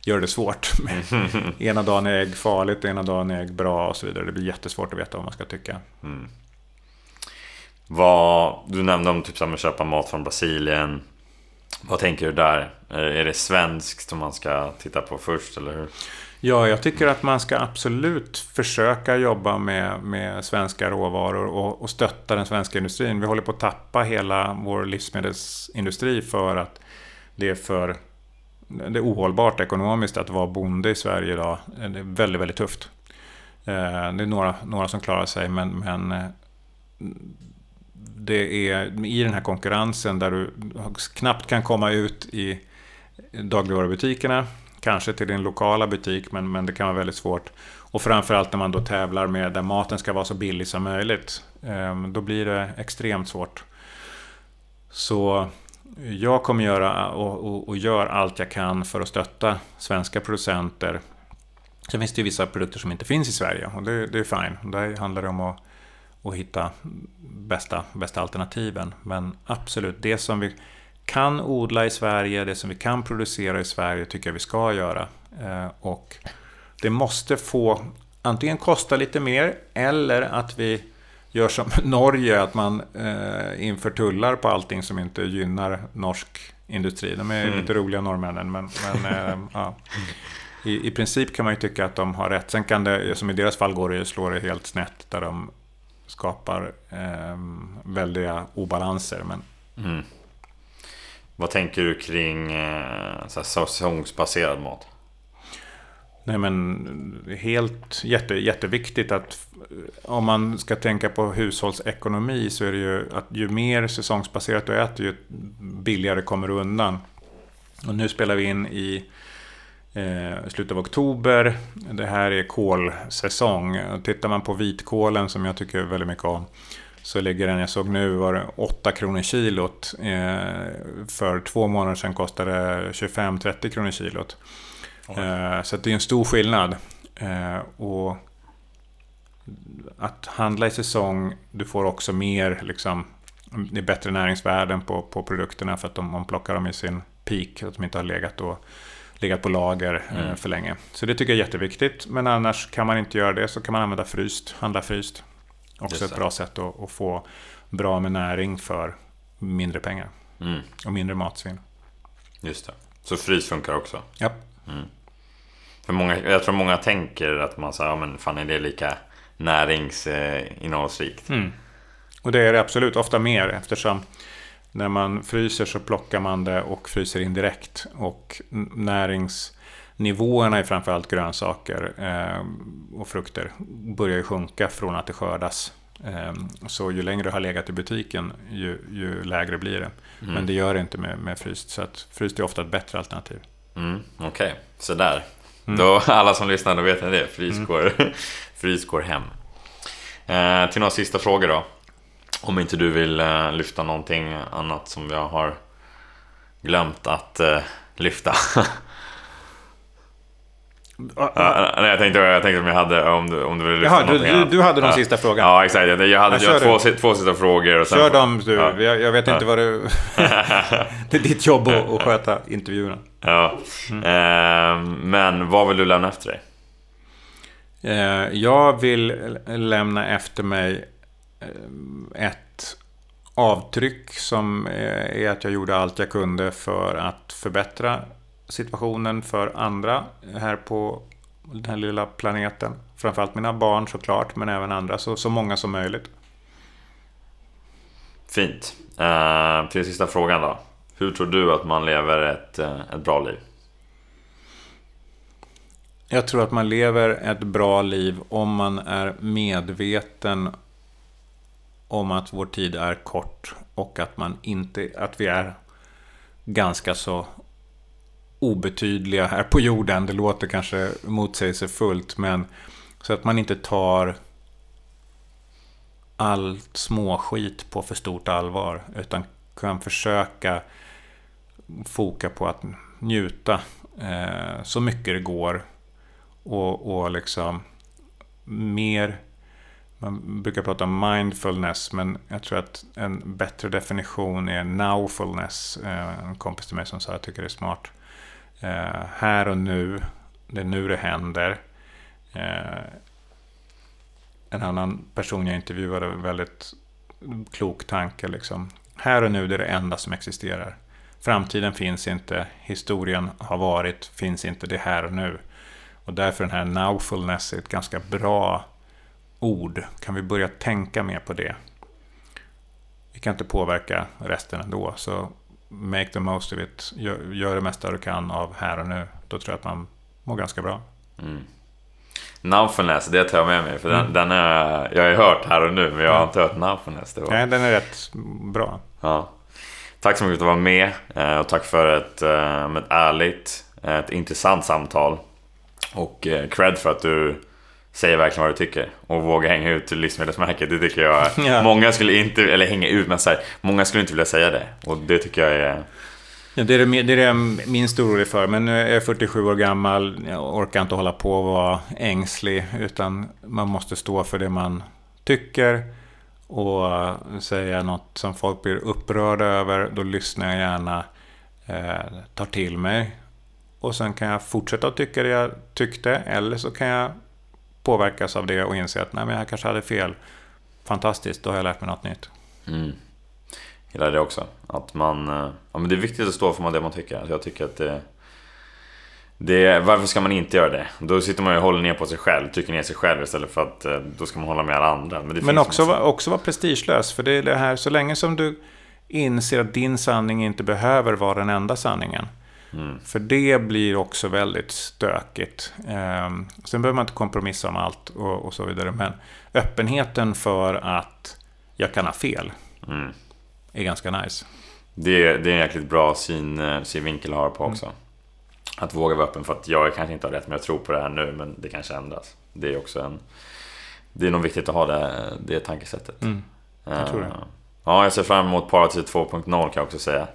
göra det svårt. ena dagen är ägg farligt, ena dagen är ägg bra och så vidare. Det blir jättesvårt att veta vad man ska tycka. Mm. Vad, du nämnde om typ att köpa mat från Brasilien. Vad tänker du där? Är det svenskt som man ska titta på först, eller hur? Ja, jag tycker att man ska absolut försöka jobba med, med svenska råvaror och, och stötta den svenska industrin. Vi håller på att tappa hela vår livsmedelsindustri för att det är för det är ohållbart ekonomiskt att vara bonde i Sverige idag. Det är väldigt, väldigt tufft. Eh, det är några, några som klarar sig, men, men eh, det är i den här konkurrensen där du knappt kan komma ut i dagligvarubutikerna kanske till din lokala butik, men, men det kan vara väldigt svårt. Och framförallt när man då tävlar med där maten ska vara så billig som möjligt. Ehm, då blir det extremt svårt. Så jag kommer göra och, och, och gör allt jag kan för att stötta svenska producenter. Sen finns det ju vissa produkter som inte finns i Sverige och det, det är fine. Där handlar det om att, att hitta bästa, bästa alternativen. Men absolut, det som vi kan odla i Sverige, det som vi kan producera i Sverige tycker jag vi ska göra. Eh, och det måste få antingen kosta lite mer eller att vi gör som Norge, att man eh, inför tullar på allting som inte gynnar norsk industri. De är mm. lite roliga norrmännen, men, men eh, ja. I, I princip kan man ju tycka att de har rätt. Sen kan det, som i deras fall, går det ju slå det helt snett där de skapar eh, väldiga obalanser. Men, mm. Vad tänker du kring eh, så säsongsbaserad mat? Nej men helt jätte, jätteviktigt att om man ska tänka på hushållsekonomi så är det ju att ju mer säsongsbaserat du äter ju billigare kommer du undan. Och nu spelar vi in i eh, slutet av oktober. Det här är kolsäsong. Tittar man på vitkålen som jag tycker väldigt mycket om så ligger den, jag såg nu, var det 8 kronor kilot. Eh, för två månader sedan kostade det 25-30 kronor kilot. Eh, så det är en stor skillnad. Eh, och att handla i säsong, du får också mer, liksom, det är bättre näringsvärden på, på produkterna för att de, man plockar dem i sin peak, att de inte har legat, då, legat på lager eh, Mm. för länge. Så det tycker jag är jätteviktigt. Men annars kan man inte göra det så kan man använda fryst, handla fryst. Också Just ett bra sätt att, att få bra med näring för mindre pengar Mm, och mindre matsvinn. just det. Så frys funkar också. Ja. För många, jag tror många tänker att man säger, ja men fan är det lika näringsinnehållsrikt? Mm. Och det är det absolut, ofta mer eftersom när man fryser så plockar man det och fryser indirekt. Och näringsnivåerna i framförallt grönsaker eh, och frukter börjar ju sjunka från att det skördas. Eh, så ju längre det har legat i butiken ju, ju lägre blir det. Men det gör det inte med, med fryst. Så att fryst är ofta ett bättre alternativ. Mm, Okej, så där. Då, alla som lyssnar, då vet ni det. Frys går, frys går hem. Eh, till några sista frågor då. Om inte du vill eh, lyfta någonting annat som jag har glömt att eh, lyfta. Ja, nej, jag, tänkte, jag tänkte om jag hade, om du, om du ville lyfta Jaha, någonting du, du hade de Ja. sista frågorna. Ja, exakt. Jag, jag hade Ja, jag kör två, du. två sista frågor. Och sen Kör dem du. Ja. Jag, jag vet inte vad du... det är ditt jobb att, att sköta intervjuerna. Ja. Eh, men vad vill du lämna efter dig? Eh, Jag vill lämna efter mig ett avtryck som eh, är att jag gjorde allt jag kunde för att förbättra situationen för andra här på den här lilla planeten. Framförallt mina barn såklart, men även andra. Så, så många som möjligt. Fint. Eh, till sista frågan då. Hur tror du att man lever ett, eh, ett bra liv? Jag tror att man lever ett bra liv om man är medveten om att vår tid är kort och att man inte, att vi är ganska så obetydliga här på jorden. Det låter kanske motsägelsefullt, men så att man inte tar allt småskit på för stort allvar, utan kan försöka foka på att njuta eh, så mycket det går och, och liksom mer man brukar prata om mindfulness, men jag tror att en bättre definition är nowfulness. Eh, en kompis till mig som sa, att jag tycker det är smart. Eh, här och nu, det är nu det händer. Eh, en annan person jag intervjuade, väldigt klok tanke liksom. Här och nu, det är det enda som existerar. Framtiden finns inte, historien har varit, finns inte, det är här och nu. Och därför den här nowfulness är ett ganska bra ord. Kan vi börja tänka mer på det? Vi kan inte påverka resten ändå, så make the most of it. Gör, gör det mesta du kan av här och nu. Då tror jag att man mår ganska bra. Nowfulness, det tar jag med mig. För den, den är, jag har ju hört här och nu, men jag har inte hört var, Nej, den är rätt bra. ja. Tack så mycket för att du var med. eh, Och tack för ett, eh, ett ärligt, ett intressant samtal. Och eh, cred för att du säger verkligen vad du tycker. Och vågar hänga ut livsmedelsmärket. Det tycker jag... Ja. Många skulle inte... Eller hänga ut, men så här, Många skulle inte vilja säga det. Och det tycker jag är... Ja, det, är det, det är det jag minst orolig för. Men nu är jag 47 år gammal. Jag orkar inte hålla på och vara ängslig. Utan man måste stå för det man tycker. Och säga något som folk blir upprörda över. Då lyssnar jag gärna. Eh, tar till mig. Och sen kan jag fortsätta att tycka det jag tyckte. Eller så kan jag påverkas av det och inse att nej, men jag kanske hade fel. Fantastiskt, då har jag lärt mig något nytt. Mm. Gillar det också. Att man... eh, Ja, men det är viktigt att stå för det man tycker. Alltså jag tycker att det... det varför ska man inte göra det? Då sitter man ju och håller ner på sig själv, trycker ner sig själv istället för att eh, då ska man hålla med alla andra. Men, Men också, massa- också vara prestigelös. För det är det här, så länge som du inser att din sanning inte behöver vara den enda sanningen. Mm. För det blir också väldigt stökigt. Ehm, sen behöver man inte kompromissa om allt och, och så vidare. Men öppenheten för att jag kan ha fel Mm. är ganska nice. Det, är- det är en jäkligt bra syn, eh, synvinkel att ha på också. Att våga vara öppen för att jag kanske inte har rätt, men jag tror på det här nu, men det kanske ändras. Det är också en... Det är nog viktigt att ha det, det tankesättet. Mm. jag tror det. Ja, jag ser fram emot Paratid 2.0 kan jag också säga.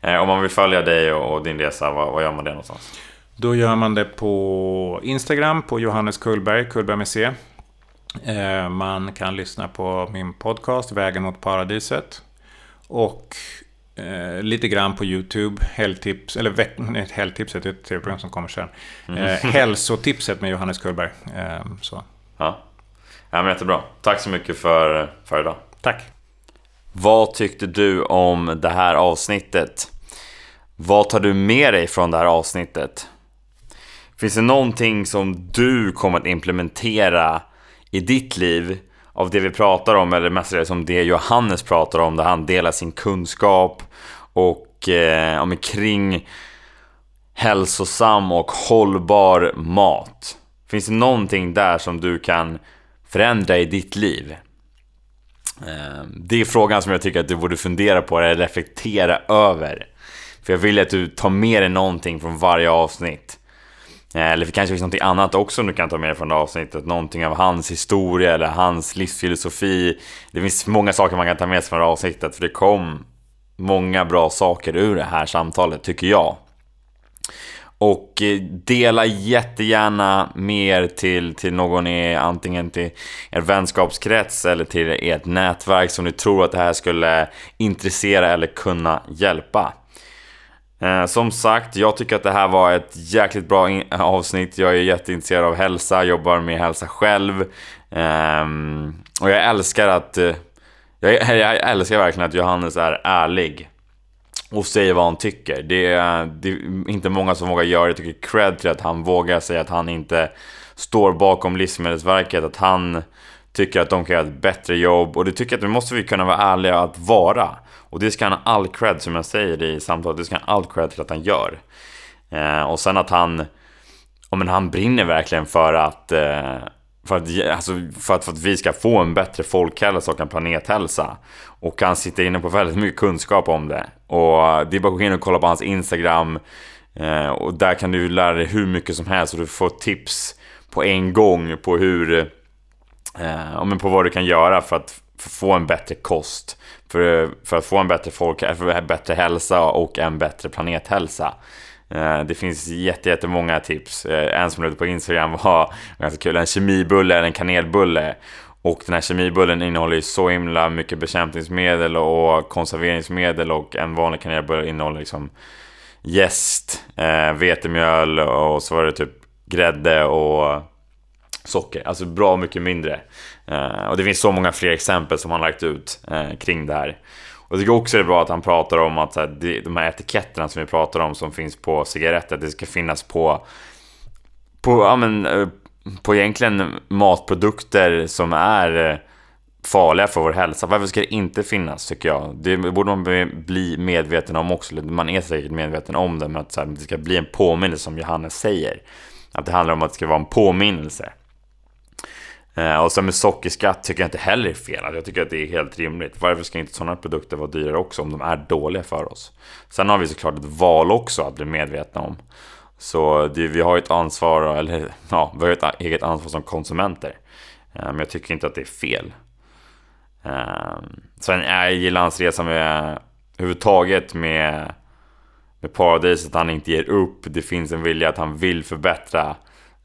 Eh, Om man vill följa dig och och din resa, vad, gör man det någonstans? Då gör man det på Instagram, på Johannes Kullberg, Kullberg med C. Eh, man kan lyssna på min podcast Vägen mot paradiset. Och eh, lite grann på YouTube. Helgtips, eller veck, nej, Helgtipset är ett tv-program som kommer sen. Mm. Hälsotipset med Johannes Kullberg. Så. Ja. ja, men jättebra. Tack så mycket för, för idag. Tack. Vad tyckte du om det här avsnittet? Vad tar du med dig från det här avsnittet? Finns det någonting som du kommer att implementera i ditt liv av det vi pratar om, eller mest som det Johannes pratar om, där han delar sin kunskap och eh, kring hälsosam och hållbar mat. Finns det någonting där som du kan förändra i ditt liv? Ehm, det är frågan som jag tycker att du borde fundera på eller reflektera över. För jag vill att du tar med dig någonting från varje avsnitt. Eh, eller det kanske finns någonting annat också du kan ta med dig från det avsnittet. Någonting av hans historia eller hans livsfilosofi. Det finns många saker man kan ta med sig från det avsnittet. För det kom många bra saker ur det här samtalet, tycker jag. Och eh, dela jättegärna mer till, till någon i antingen till er vänskapskrets eller till ert nätverk som ni tror att det här skulle intressera eller kunna hjälpa. Eh, som sagt, jag tycker att det här var ett jäkligt bra avsnitt. Jag är jätteintresserad av hälsa, jobbar med hälsa själv. Ehm, och jag älskar att... Eh, jag, jag, älskar verkligen att Johannes är ärlig. Och säger vad han tycker. Det är, det är inte många som vågar göra det. Jag tycker cred till att han vågar säga att han inte står bakom Livsmedelsverket. Att han tycker att de kan göra ett bättre jobb. Och det tycker jag att det måste vi kunna vara ärliga att vara. Och det ska han ha all cred, som jag säger i samtalet, det ska han ha all cred till att han gör. Eh, och sen att han, ja men han brinner verkligen för att, eh, för att, alltså för, att, för att vi ska få en bättre folkhälsa och en planethälsa. Och han sitter inne på väldigt mycket kunskap om det. Och eh, det är bara att gå in och kolla på hans Instagram. Eh, och där kan du lära dig hur mycket som helst och du får tips på en gång på hur, eh, men på vad du kan göra för att, för att få en bättre kost för, för att få en bättre, folk, för bättre hälsa och en bättre planethälsa. Eh, det finns jättemånga tips. Eh, en som lade på Instagram var ganska kul. En kemibulle eller en kanelbulle. Och den här kemibullen innehåller ju så himla mycket bekämpningsmedel och konserveringsmedel och en vanlig kanelbulle innehåller liksom jäst, eh, vetemjöl och så var det typ grädde och socker. Alltså bra mycket mindre. Eh, och det finns så många fler exempel som han lagt ut eh, kring det här. Och jag tycker också det är bra att han pratar om att här, de här etiketterna som vi pratar om som finns på cigaretter, det ska finnas på, på, ja, men, eh, på egentligen matprodukter som är eh, farliga för vår hälsa. Varför ska det inte finnas tycker jag? Det borde man bli medveten om också. Man är säkert medveten om det, men att här, det ska bli en påminnelse som Johannes säger. Att det handlar om att det ska vara en påminnelse. Eh, och sen med sockerskatt tycker jag inte heller är fel. Jag tycker att det är helt rimligt. Varför ska inte sådana produkter vara dyrare också om de är dåliga för oss? Sen har vi såklart ett val också att bli medvetna om. Så det, vi har ju ett ansvar, eller ja, vi har ett eget ansvar som konsumenter. Eh, men jag tycker inte att det är fel. Eh, sen är hans resa med överhuvudtaget med, med Paradiset, att han inte ger upp. Det finns en vilja att han vill förbättra.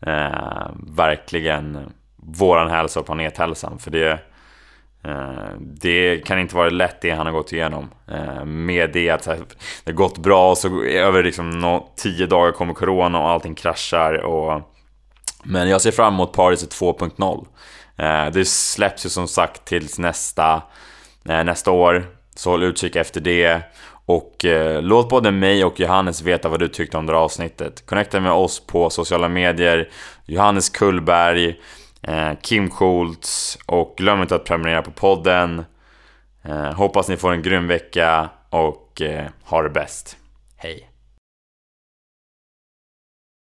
Eh, verkligen våran hälsa och planethälsan. För det, eh, det kan inte vara lätt det han har gått igenom. Eh, med det att det har gått bra och så över liksom tio dagar kommer corona och allting kraschar. Och, men jag ser fram emot Paris 2.0. Eh, det släpps ju som sagt tills nästa, nästa år. Så håll utkik efter det. Och eh, låt både mig och Johannes veta vad du tyckte om det här avsnittet. Connecta med oss på sociala medier. Johannes Kullberg. Eh, Kim Schultz och glöm inte att prenumerera på podden. Eh, hoppas ni får en grym vecka och eh, ha det bäst. Hej!